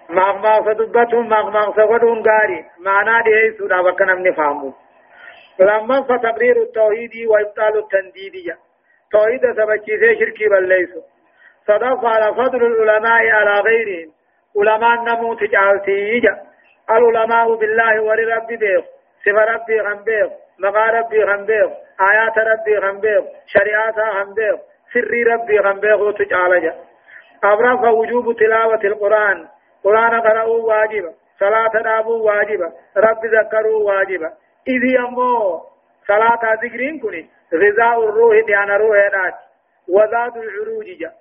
مغمغ دبتهم مغمغ سغدون غاري معنى دي سودا وكنا نفهمو لما فتقرير التوحيد وابطال التنديدية توحيد سبچي سے شركي بلليسو صدف على فضل العلماء على غيرهم علماء نموت جعلتي العلماء بالله ولرب بيخ صفة ربي غنبيخ مقا ربي غنبيخ آيات ربي غنبيخ شريعات غنبيخ سر ربي غنبيخ وتجعل أبرف وجوب تلاوة القرآن قرآن قرأوا واجبا صلاة دابوا واجبا رب ذكروا واجبا. إذ يمو صلاة ذكرين كني غذاء الروح ديان روح نات وزاد العروج جا.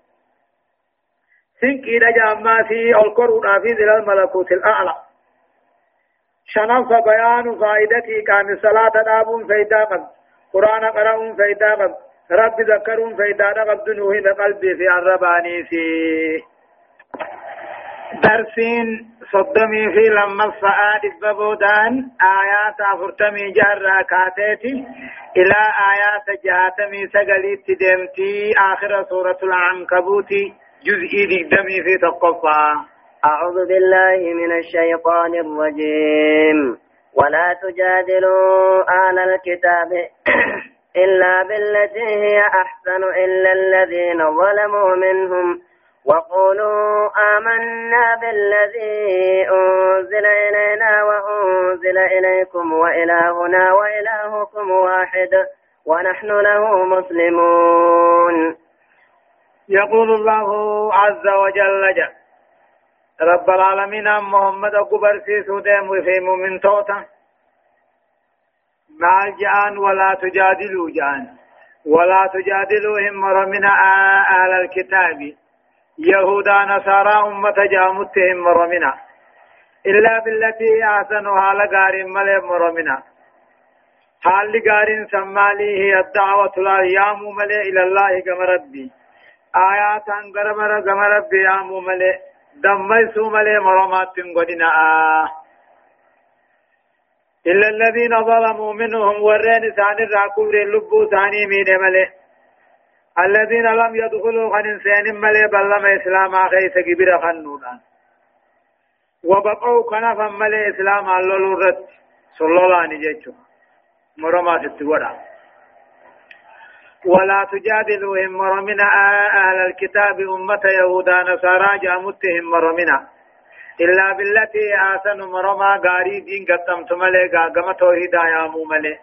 سنكي نجا أما في القرآن في ذل الملكوت الأعلى. شنف بيان فائدتي كان صلاة دابون فيدا قد قرآن قرأون فيدا قد رب ذكرون فيدا قد دنوه بقلبي في الرباني فيه. درسين صدمي في لما الصعاد ببودان آيات أفرتمي جارة كاتيتي إلى آيات جهاتمي سقلي تدمتي آخر سورة العنكبوت جزئي دمي في تقفى أعوذ بالله من الشيطان الرجيم ولا تجادلوا أهل الكتاب إلا بالتي هي أحسن إلا الذين ظلموا منهم وقولوا آمنا بالذي أنزل إلينا وأنزل إليكم وإلهنا وإلهكم واحد ونحن له مسلمون. يقول الله عز وجل جل رب العالمين محمد أكبر في سودة مفهم من توتا. مع الجان ولا تجادلوا جان ولا تجادلوا هم من آل الكتاب. يهودا نصارى أمة جامتهم مرمنا إلا بالتي أحسنها لقار ملي مرمنا حال لقار سمالي هي الدعوة الأيام ملي إلى الله كما ربي. آيات غرمر كما ربي يام ملي دميسو ملي مرمات قدنا. إلا الذين ظلموا منهم ورين ثاني الراكور اللبو ثاني مين ملي الذين لم يدخلوا عن إنسان ملي بلما إسلاما خيس كبير خنونا. وبقوا كنفا ملي إسلام اللول رد صلى الله عليه وسلم مرما ستورا ولا تجادلوا مرمنا أهل الكتاب أمة يهودا نصارى جامتهم مرمنا. إلا بالتي آسن مرما غاري دين قدمت ملي قاقم توحيدا يا ملي.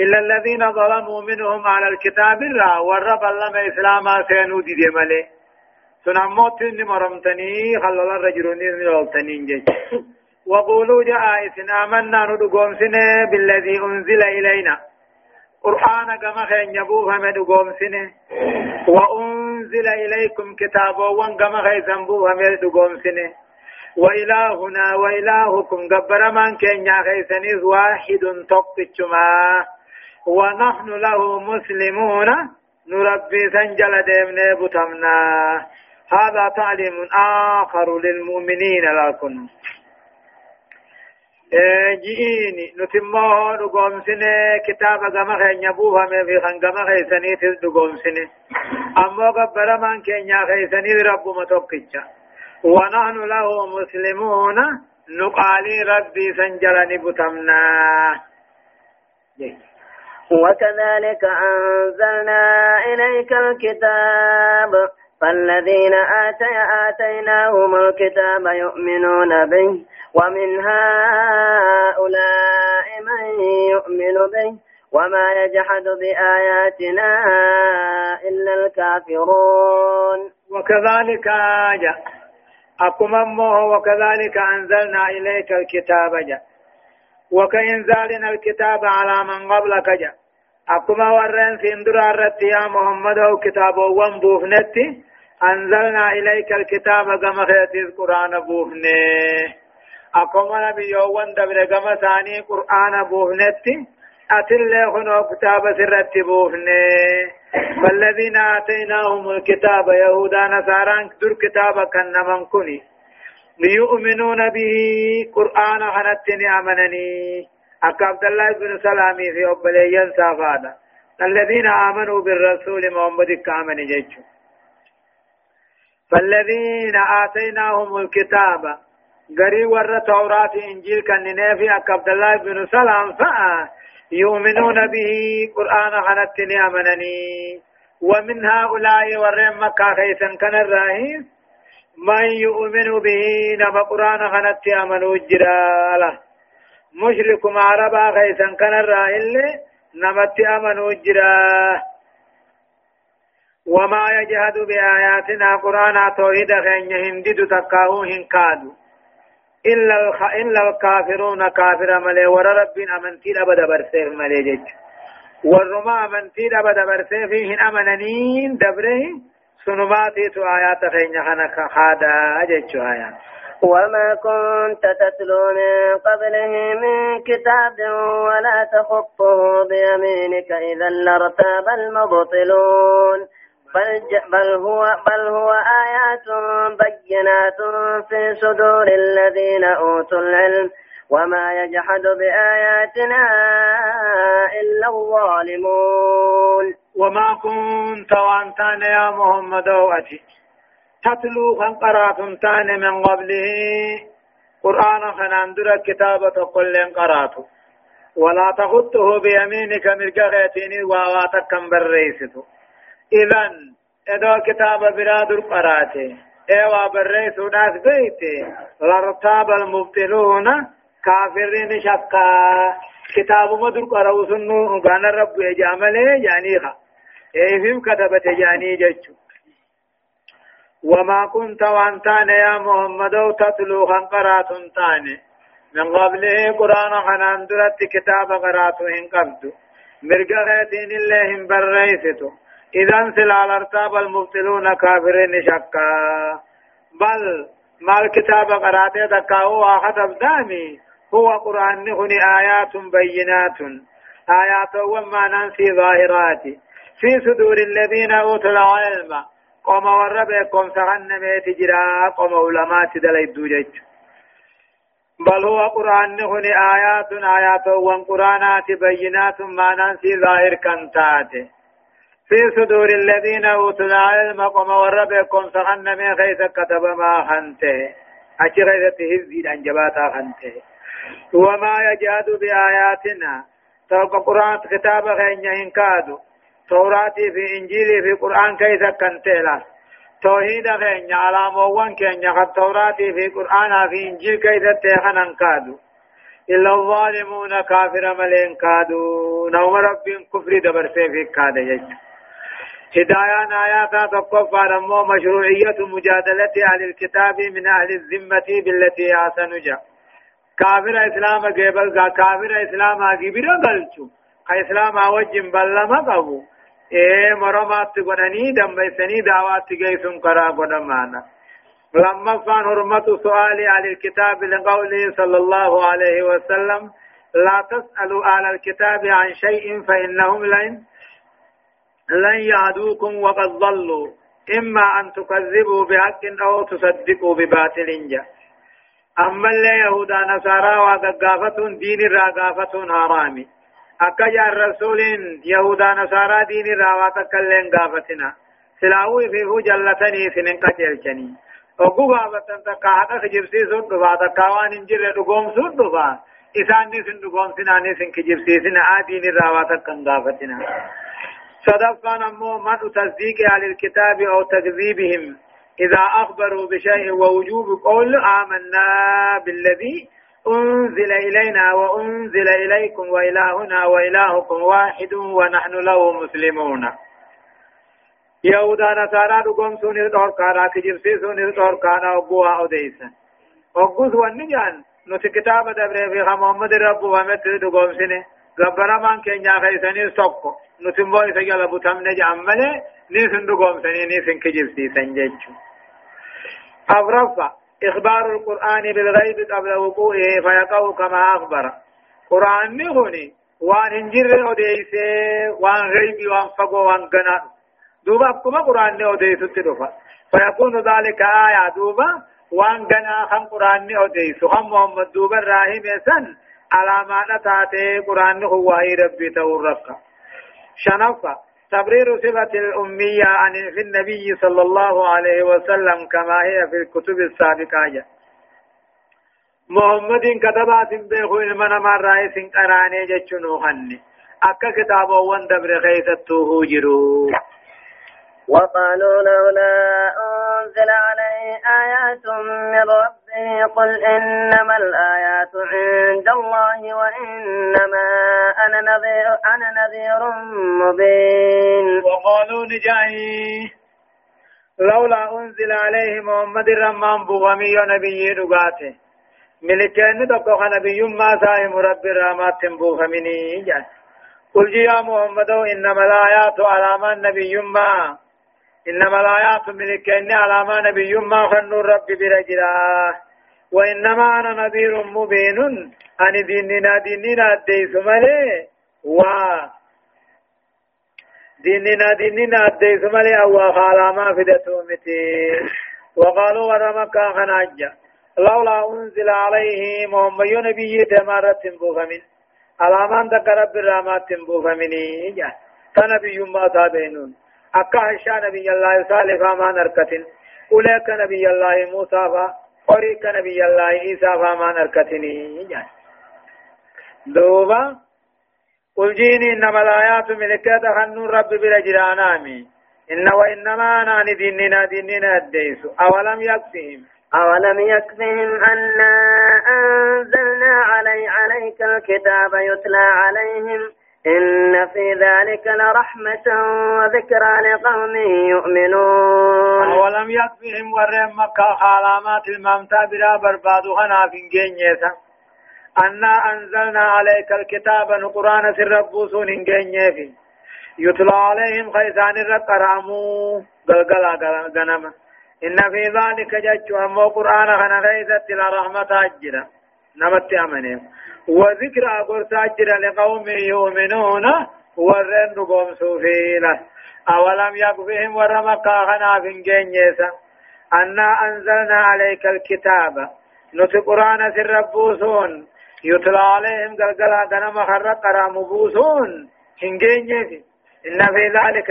إلا الذين ظلموا منهم على الكتاب الرا والرب الله إسلاما سينو دي دي ملي. سنموت مرمتني خلال الرجل نيرتني جيش وقولوا جاء إثن آمنا ندقوم سنة بالذي أنزل إلينا. قرآن كما خين يبوه مدقوم سنة. وأنزل إليكم كتابا وان كما خين سنبوه مدقوم سنة. وإلهنا وإلهكم قبر من كين يا خيسنيز واحد تقتشما. ونحن له مسلمون. نربي سنجل ديمنا بتمنا هذا تعليم آخر للمؤمنين لكم جئيني. نتمه دقوم سنة. كتاب غما خين يبوها في غما خيسني تل دقوم سنة. أما قبر من كين يا خيسني رب متوقيتشا ونحن له مسلمون. نقالي ربي سنجلني بتمنا وكذلك أنزلنا إليك الكتاب فالذين آتي آتيناهم الكتاب يؤمنون به ومن هؤلاء من يؤمن به وما يجحد بآياتنا إلا الكافرون. وكذلك جاء. أقم وكذلك أنزلنا إليك الكتاب جاء. وكإنزالنا الكتاب على من قبلك جاء. أقم ورن سندر الرت يا محمد أو كتاب وان أنزلنا إليك الكتاب كما خيت القرآن بوفنه أقوم نبيوان دبر كما ثاني قرآن بوفنتي أتل خنو كتاب سرت بوفنه فالذين آتيناهم الكتاب يهودا نصارى در كتاب كنمن كني ليؤمنون به قرآن خنتني أمنني أك عبد الله بن سلامي في أبليين سافادا الذين آمنوا بالرسول محمد كامن جيجو فالذين آتيناهم الكتاب غري ور توراة إنجيل كان في عبد الله بن سلام فأ يؤمنون به قرآن حنتني أمنني ومن هؤلاء ور مكة خيسا كان الرئيس من يؤمن به نما قرآن حنت أمنوا جرالة. مشرك معربا خيسا كان الرئيس نمت أمنوا جراله وما يجهد بآياتنا قرآن توحيد خين هندد تكاهو هنكادو. إلا الخ... إلا الكافرون كافر ملي ور رب أمنتي أبدا برسيف ملي جج. والرما أمنتي أبدا برسيف هن أمننين دبره سنماتي تو آيات خنك خادا جج آيات. وما كنت تتلو من قبله من كتاب ولا تخطه بيمينك إذا لارتاب المبطلون. بل, بل هو بل هو آيات بينات في صدور الذين أوتوا العلم. وما يجحد بآياتنا إلا الظالمون. وما كنت وانتان يا محمد وأتي تتلو خنقرات تان من قبله. قرآن خناندر كتابة كل قراته ولا تخطه بيمينك مرقغتين وواتك كم بالريسته إذن إذا كتاب براد القراتي إيوا بري سوداس بيتي. لارتاب المبتلون كافرين شكا. كتاب مدر قرأوا سنو رب يجامله جانيها ايفهم كتبت جاني جچو وما كنت وانتان يا محمد تتلو خنقرات تاني من قبله قرآن خنان درت كتاب قراتو هن قبدو مرقا غيتين الله هم برئيستو إذا سلال أرتاب المبتلون كافرين شكا. بل ما الكتاب قراتي تكاو واحد أبدامي. هو قرآن هني آيات بينات. آيات وما ننسي ظاهرات في صدور الذين أوتوا العلم. قوم وربكم سغن ميت جرا قوم علماء دليدو جج بل هو قرآن هني آيات آيات وقرآنات بينات ما ننسي ظاهر كنتاته في صدور الذين أوتوا العلم قم وربكم سخن من خيث كتب ما خنته أجي خيث تهزي عن جباتا خنته وما يجاد بآياتنا توقع قرآن كتاب غين ينكادو توراتي في إنجيلي في قرآن كيف كنتلا توحيد غين على موان كين يخد توراتي في قرآن في إنجيل كيف تيخن كادو إلا الظالمون كافر ملين كادو نوم رب كفر دبر في كاد يجد هدايان آيات تقفى نمو مشروعية مجادلة أهل الكتاب من أهل الذمة بالتي أحسن جاء كافر اسلام قبل كافر اسلام قبل اسلام وجن بلما قبو اے مرمات تقنني دم بيسني دعوات تقيسن قرا قدمانا لما كان حرمة سؤال على الكتاب لقوله صلى الله عليه وسلم لا تسألوا أهل الكتاب عن شيء فإنهم لن لن يعدوكم وقد ضلوا إما أن تكذبوا بحق أو تصدقوا بباطل جاء أما اللي يهودا نصارى وقافتون دين الراقافتون حرامي أكجا الرسول يهودا نصارى دين الراقافتون قافتنا سلاوي فيه جلتني سنن قتلتني وقو قافتن تقا حقا خجبسي سن دفا تقا وان انجر دقوم سن دفا إسان نسن دقوم سناني سن خجبسي سن آدين الراقافتون قافتنا صدفا نمو من تصديق على الكتاب أو تكذيبهم إذا أخبروا بشيء ووجوب قول آمنا بالذي أنزل إلينا وأنزل إليكم وإلهنا وإلهكم واحد ونحن له مسلمون. يهودا نصارى دقوم سوني الدوركانا كجبسي سوني الدوركانا وقوها أوديسا وقوز والنجان نسي كتاب دبره في محمد رب ومت دقوم سنه ربنا من كن يا خيسني سوكو. نسي مبو إسجال أبو تمنج عمله نيسن دقوم سنه نيسن كجبسي سنججو. أغرفة إخبار القرآن بالغيب قبل وقوعه فيقع كما أخبر. قرآن نغني وان هنجر أديسي وان غيب وان فقو وان قنا. دوبا كما قرآن أديس تدفع فيكون ذلك آية دوبا وان قنا خم قرآن أديس خم محمد دوبا راهي سن على ما نتاتي قرآن هو ربي تورفك شنفة تبرير صفة الأمية عن في النبي صلى الله عليه وسلم كما هي في الكتب السابقة. محمد كتبات بيخو المنا مرائس قراني جچنو خني. أكا كتابه وان دبر خيثته جرو وقالوا لولا أنزل عليه آيات من ربه قل إنما الآيات عند الله وإنما أنا نذير أنا نذير مبين. وقالوا نجاهي. لولا أنزل عليه محمد الرحمن بغمي نبي دقاته ملكين دقوق نبي ما سائم رب الرحمات بغمني قل يا محمد إنما الآيات على ما نبي ما. إنما الآيات ملك إني على ما نبي ما خن الرب برجلا. وإنما أنا نذير مبين أن ديننا ديننا أديس ملي. و ديننا ديننا أديس ملي. أو خالا ما فدتو متي. وقالوا ورمكا خناجا لولا أنزل عليه محمد نبي تمارة بوفمن على من ذكر برامات بوفمني فنبي ما تابينون أكا هشا نبي الله صالح فما نركتن. أولئك نبي الله موسى فا. أولئك نبي الله عيسى فما نركتني. دوبا. قل جيني إنما الآيات ملكات خنون رب بلا جرانامي إن وإنما أنا ديننا ديننا الديس. أولم يكفهم؟ أولم يكفهم أنا أنزلنا علي عليك الكتاب يتلى عليهم. إن في ذلك لرحمة وذكرى لقوم يؤمنون. أولم يكفهم ورم مكة علامات الممتع برا بربادو خنا في جنيسا أنا أنزلنا عليك الكتاب نقرآن سر ربوسون في يتلى عليهم خيسان الرقرامو قلقلا غنما إن في ذلك جج أمو قرآن خنا خيست لرحمة أجرا. نمت أمنهم وذكر قرصاجر لقوم يؤمنون ورن قوم سوفيلة أولم يكفهم ورمكا خنا في جنيسا أنا أنزلنا عليك الكتاب. نتي قرآن سر ربوسون يتلى عليهم قلقلا دنم خرق قرام بوسون هنجيني إن في ذلك.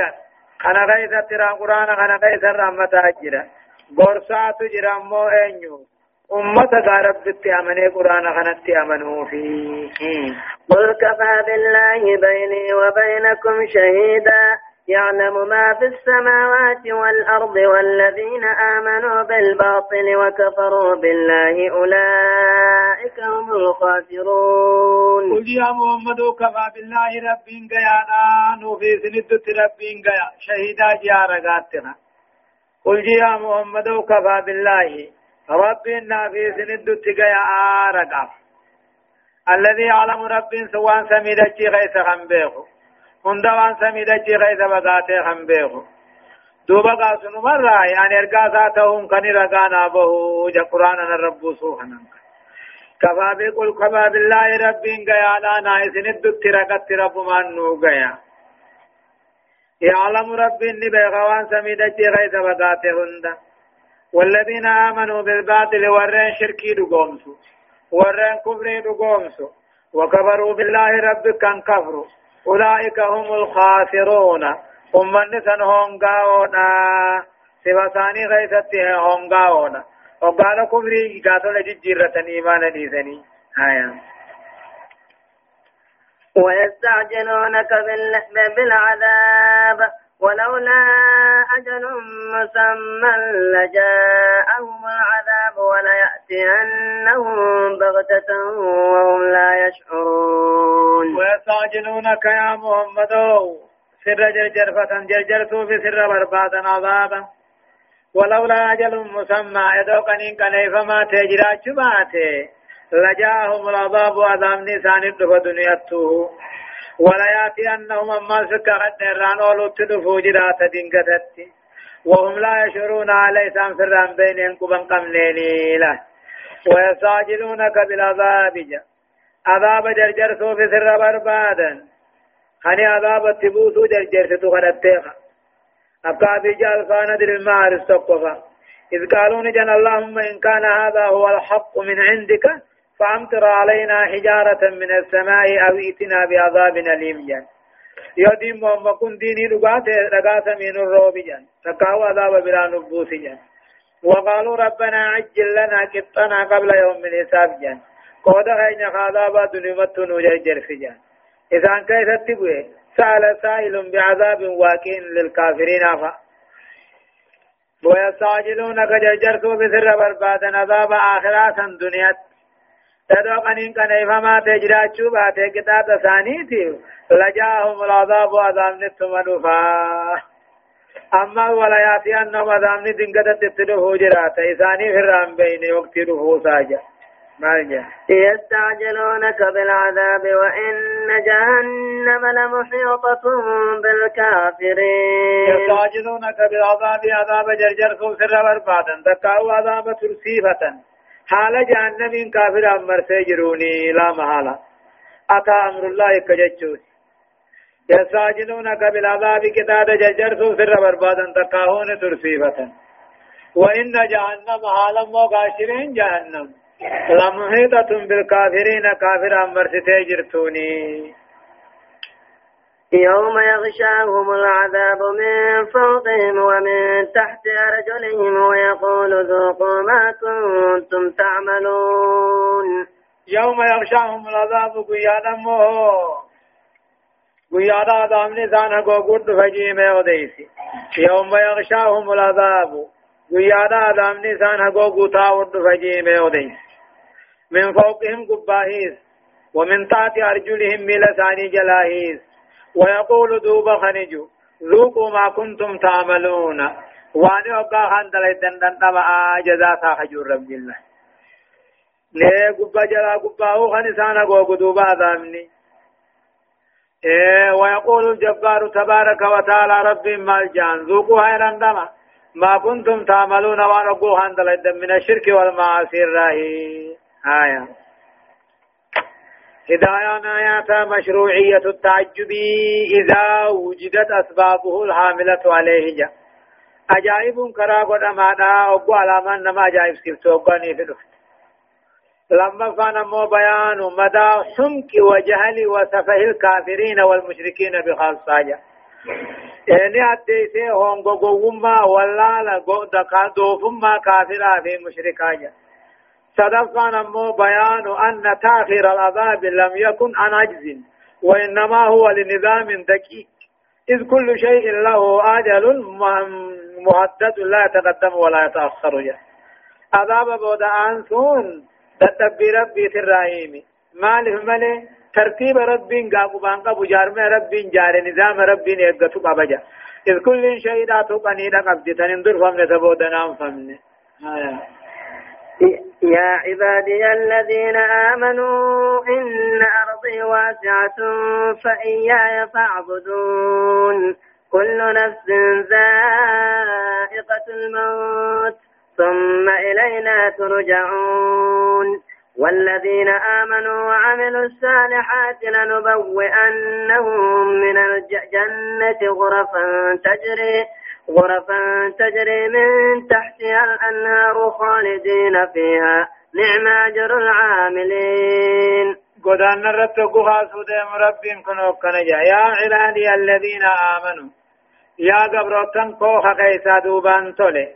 خنا غيث ترى قرآن خنا غيث رحمة أجرا. قرصات جرامو أنيو. أمة رب أمني قرآن خنت أمنوا فيه قل كفى بالله بيني وبينكم شهيدا يعلم ما في السماوات والأرض والذين آمنوا بالباطل وكفروا بالله أولئك هم الخاسرون قل يا محمد كفى بالله رب قيانا نوفي سندت رب قيا شهيدا جارة قاتنا قل يا محمد كفى بالله رب نافي سندت قيا آرقا. الذي يعلم رب سوان سميدتي غيث خنبيخو هندا وان سميدتي غيث بقاتي خنبيخو دوبا قاسنو مرة يعني ارقا ذاتهم كني رقانا بهو جا قرآن الرب سوحنا. كفى بقل كفى بالله رب قيا لا نايسن الدت رقت رب من نو قيا يعلم رب اني بيغوان سميدتي غيث بقاتي هندا والذين آمنوا بالباطل ورين شركي دقومسو. ورين كفري دقومسو. وكفروا بالله رب كان كفروا. أولئك هم الخاسرون. هم من سن هونغاونا. سبساني غيثتي هونغاونا. وقال كفري قاتل ججرة إيمان ديسني آية. ويستعجلونك بالعذاب. ولولا أجل مسمى لجاءهم العذاب وليأتينهم بغتة وهم لا يشعرون. ويستعجلونك يا محمد. سر جرجر فتن جرجرتوا في سر بربادا عذابا. ولولا أجل مسمى يدوقنين كنيف ما تجرات شباته لجاءهم العذاب وعذاب نسان الدفع دنياته ولا يأتي أنهم أما سكا قد نران ولو تدفو جرات دنگتت وهم لا يشعرون عليه سام فران بينهم قبن قمنيني له ويستعجلونك بالعذاب جا. عذاب جرجر سوف سر بربادا خني عذاب تبوسو جرجر ستو خدتها أبقى بجال فاند المار استقفا. إذ قالوا نجن اللهم إن كان هذا هو الحق من عندك فأمطر علينا حجارة من السماء أو ائتنا بعذاب أليم جن. يدين محمد كن ديني لغات لغات من الروب جن. تقاو عذاب بلا نبوس جن. وقالوا ربنا عجل لنا قطنا قبل يوم الحساب جن. قود غين عذاب دنيمت نجرجر في جن. إذا كيف تبوي؟ سأل سائل بعذاب واقع للكافرين أفا ويستعجلونك جرجرتوا بسر بربادا عذاب آخرات دنيا تدوقنين كان إفما تجراتشو باتي كتاب ثانيتي لجاهم العذاب وعذاب نتمنوفا أما ولا ياتي أنهم عذاب ندنقة تتدفو جراتا إثاني في الرام بين وقت رفو ساجا يستعجلونك بالعذاب وإن جهنم لمحيطة بالكافرين يستعجلونك بالعذاب عذاب جرجر سر بربادا تكاو عذاب ترسيفة حال جهنم كافر أمر سيجروني لا محالة أتى أمر الله كجتشوس يستعجلونك بالعذاب كتاب ججر سر بربادا تقاهون ترسيبة وإن جهنم حالا مغاشرين جهنم لمحيطة بالكافرين كافر أمر سيجرتوني يوم يغشاهم العذاب من فوقهم ومن تحت أرجلهم ويقول ذوقوا ما كنتم تعملون. يوم يغشاهم العذاب قيادا مو. قيادا دامني ثانا قد فجيم يوم يغشاهم العذاب قيادا دامني ثانا قد فجيم وديسي. من فوقهم قباهيس ومن تحت أرجلهم ملساني جلاهيس ويقول دوبا خنجو ذوقوا ما كنتم تعملون. واني وقا خان دلائدن دن دما جزاء خجور رب الله ليه قبا جلا قبا هو خنسانا قوق دوبا ذامني إيه ويقول الجبار تبارك وتعالى رب مالجان ذوقوا هيران دما. ما كنتم تعملون وأنا قو خان دلائدن من الشرك والمعاصي الراهي آية. هداية آيات مشروعية التعجب إذا وجدت أسبابه الحاملة عليه. جاء أجائب كرا قد أمانا على من نما أجائب سكبتو قاني في الوقت لما كان مو بيان مدى حمك وجهل وسفه الكافرين والمشركين بخاصة جاء يعني أديسي هون قوما ولا لا دكا دوفما كافرا في مشركا جاء صدقا نمو بيان أن تأخير العذاب لم يكن عن عجز وإنما هو لنظام دقيق. إذ كل شيء له أجل مهدد لا يتقدم ولا يتأخر. جه عذاب بودا أنسون تتبي ربي تراهيمي مالف ملي ترتيب ربين قابو بانقا بجارم ربين جار نظام ربين يقتو قبجا إذ كل شيء لا تقني لقبض تنندر فمن تبودا نام فمن آه. يا عبادي الذين آمنوا إن أرضي واسعة فإياي فاعبدون. كل نفس ذائقة الموت ثم إلينا ترجعون. والذين آمنوا وعملوا الصالحات لنبوئنهم من الجنة غرفا تجري غرفا تجري من تحتها الأنهار خالدين فيها. نعم أجر العاملين. قدان نرتقها سودة مربين كنو كنجا. يا عبادي الذين آمنوا. يا قبرتن كوخ كيسا دوبان تولي.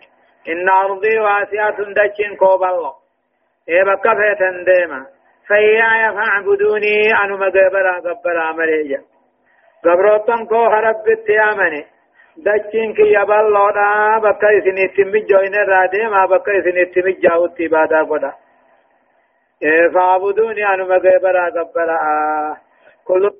إن أرضي واسعة دجين كوب الله. إيه بكفة ديما. فإياي فاعبدوني أنو مقبرا قبرا مريجا. قبرتن كوخ رب التيامني دچين كي يبالو دا بكا اسني تمجو ان رادي ما بكا اسني تمجو تبادا قدا فاعبدوني أنو مغيبرا قبرا كل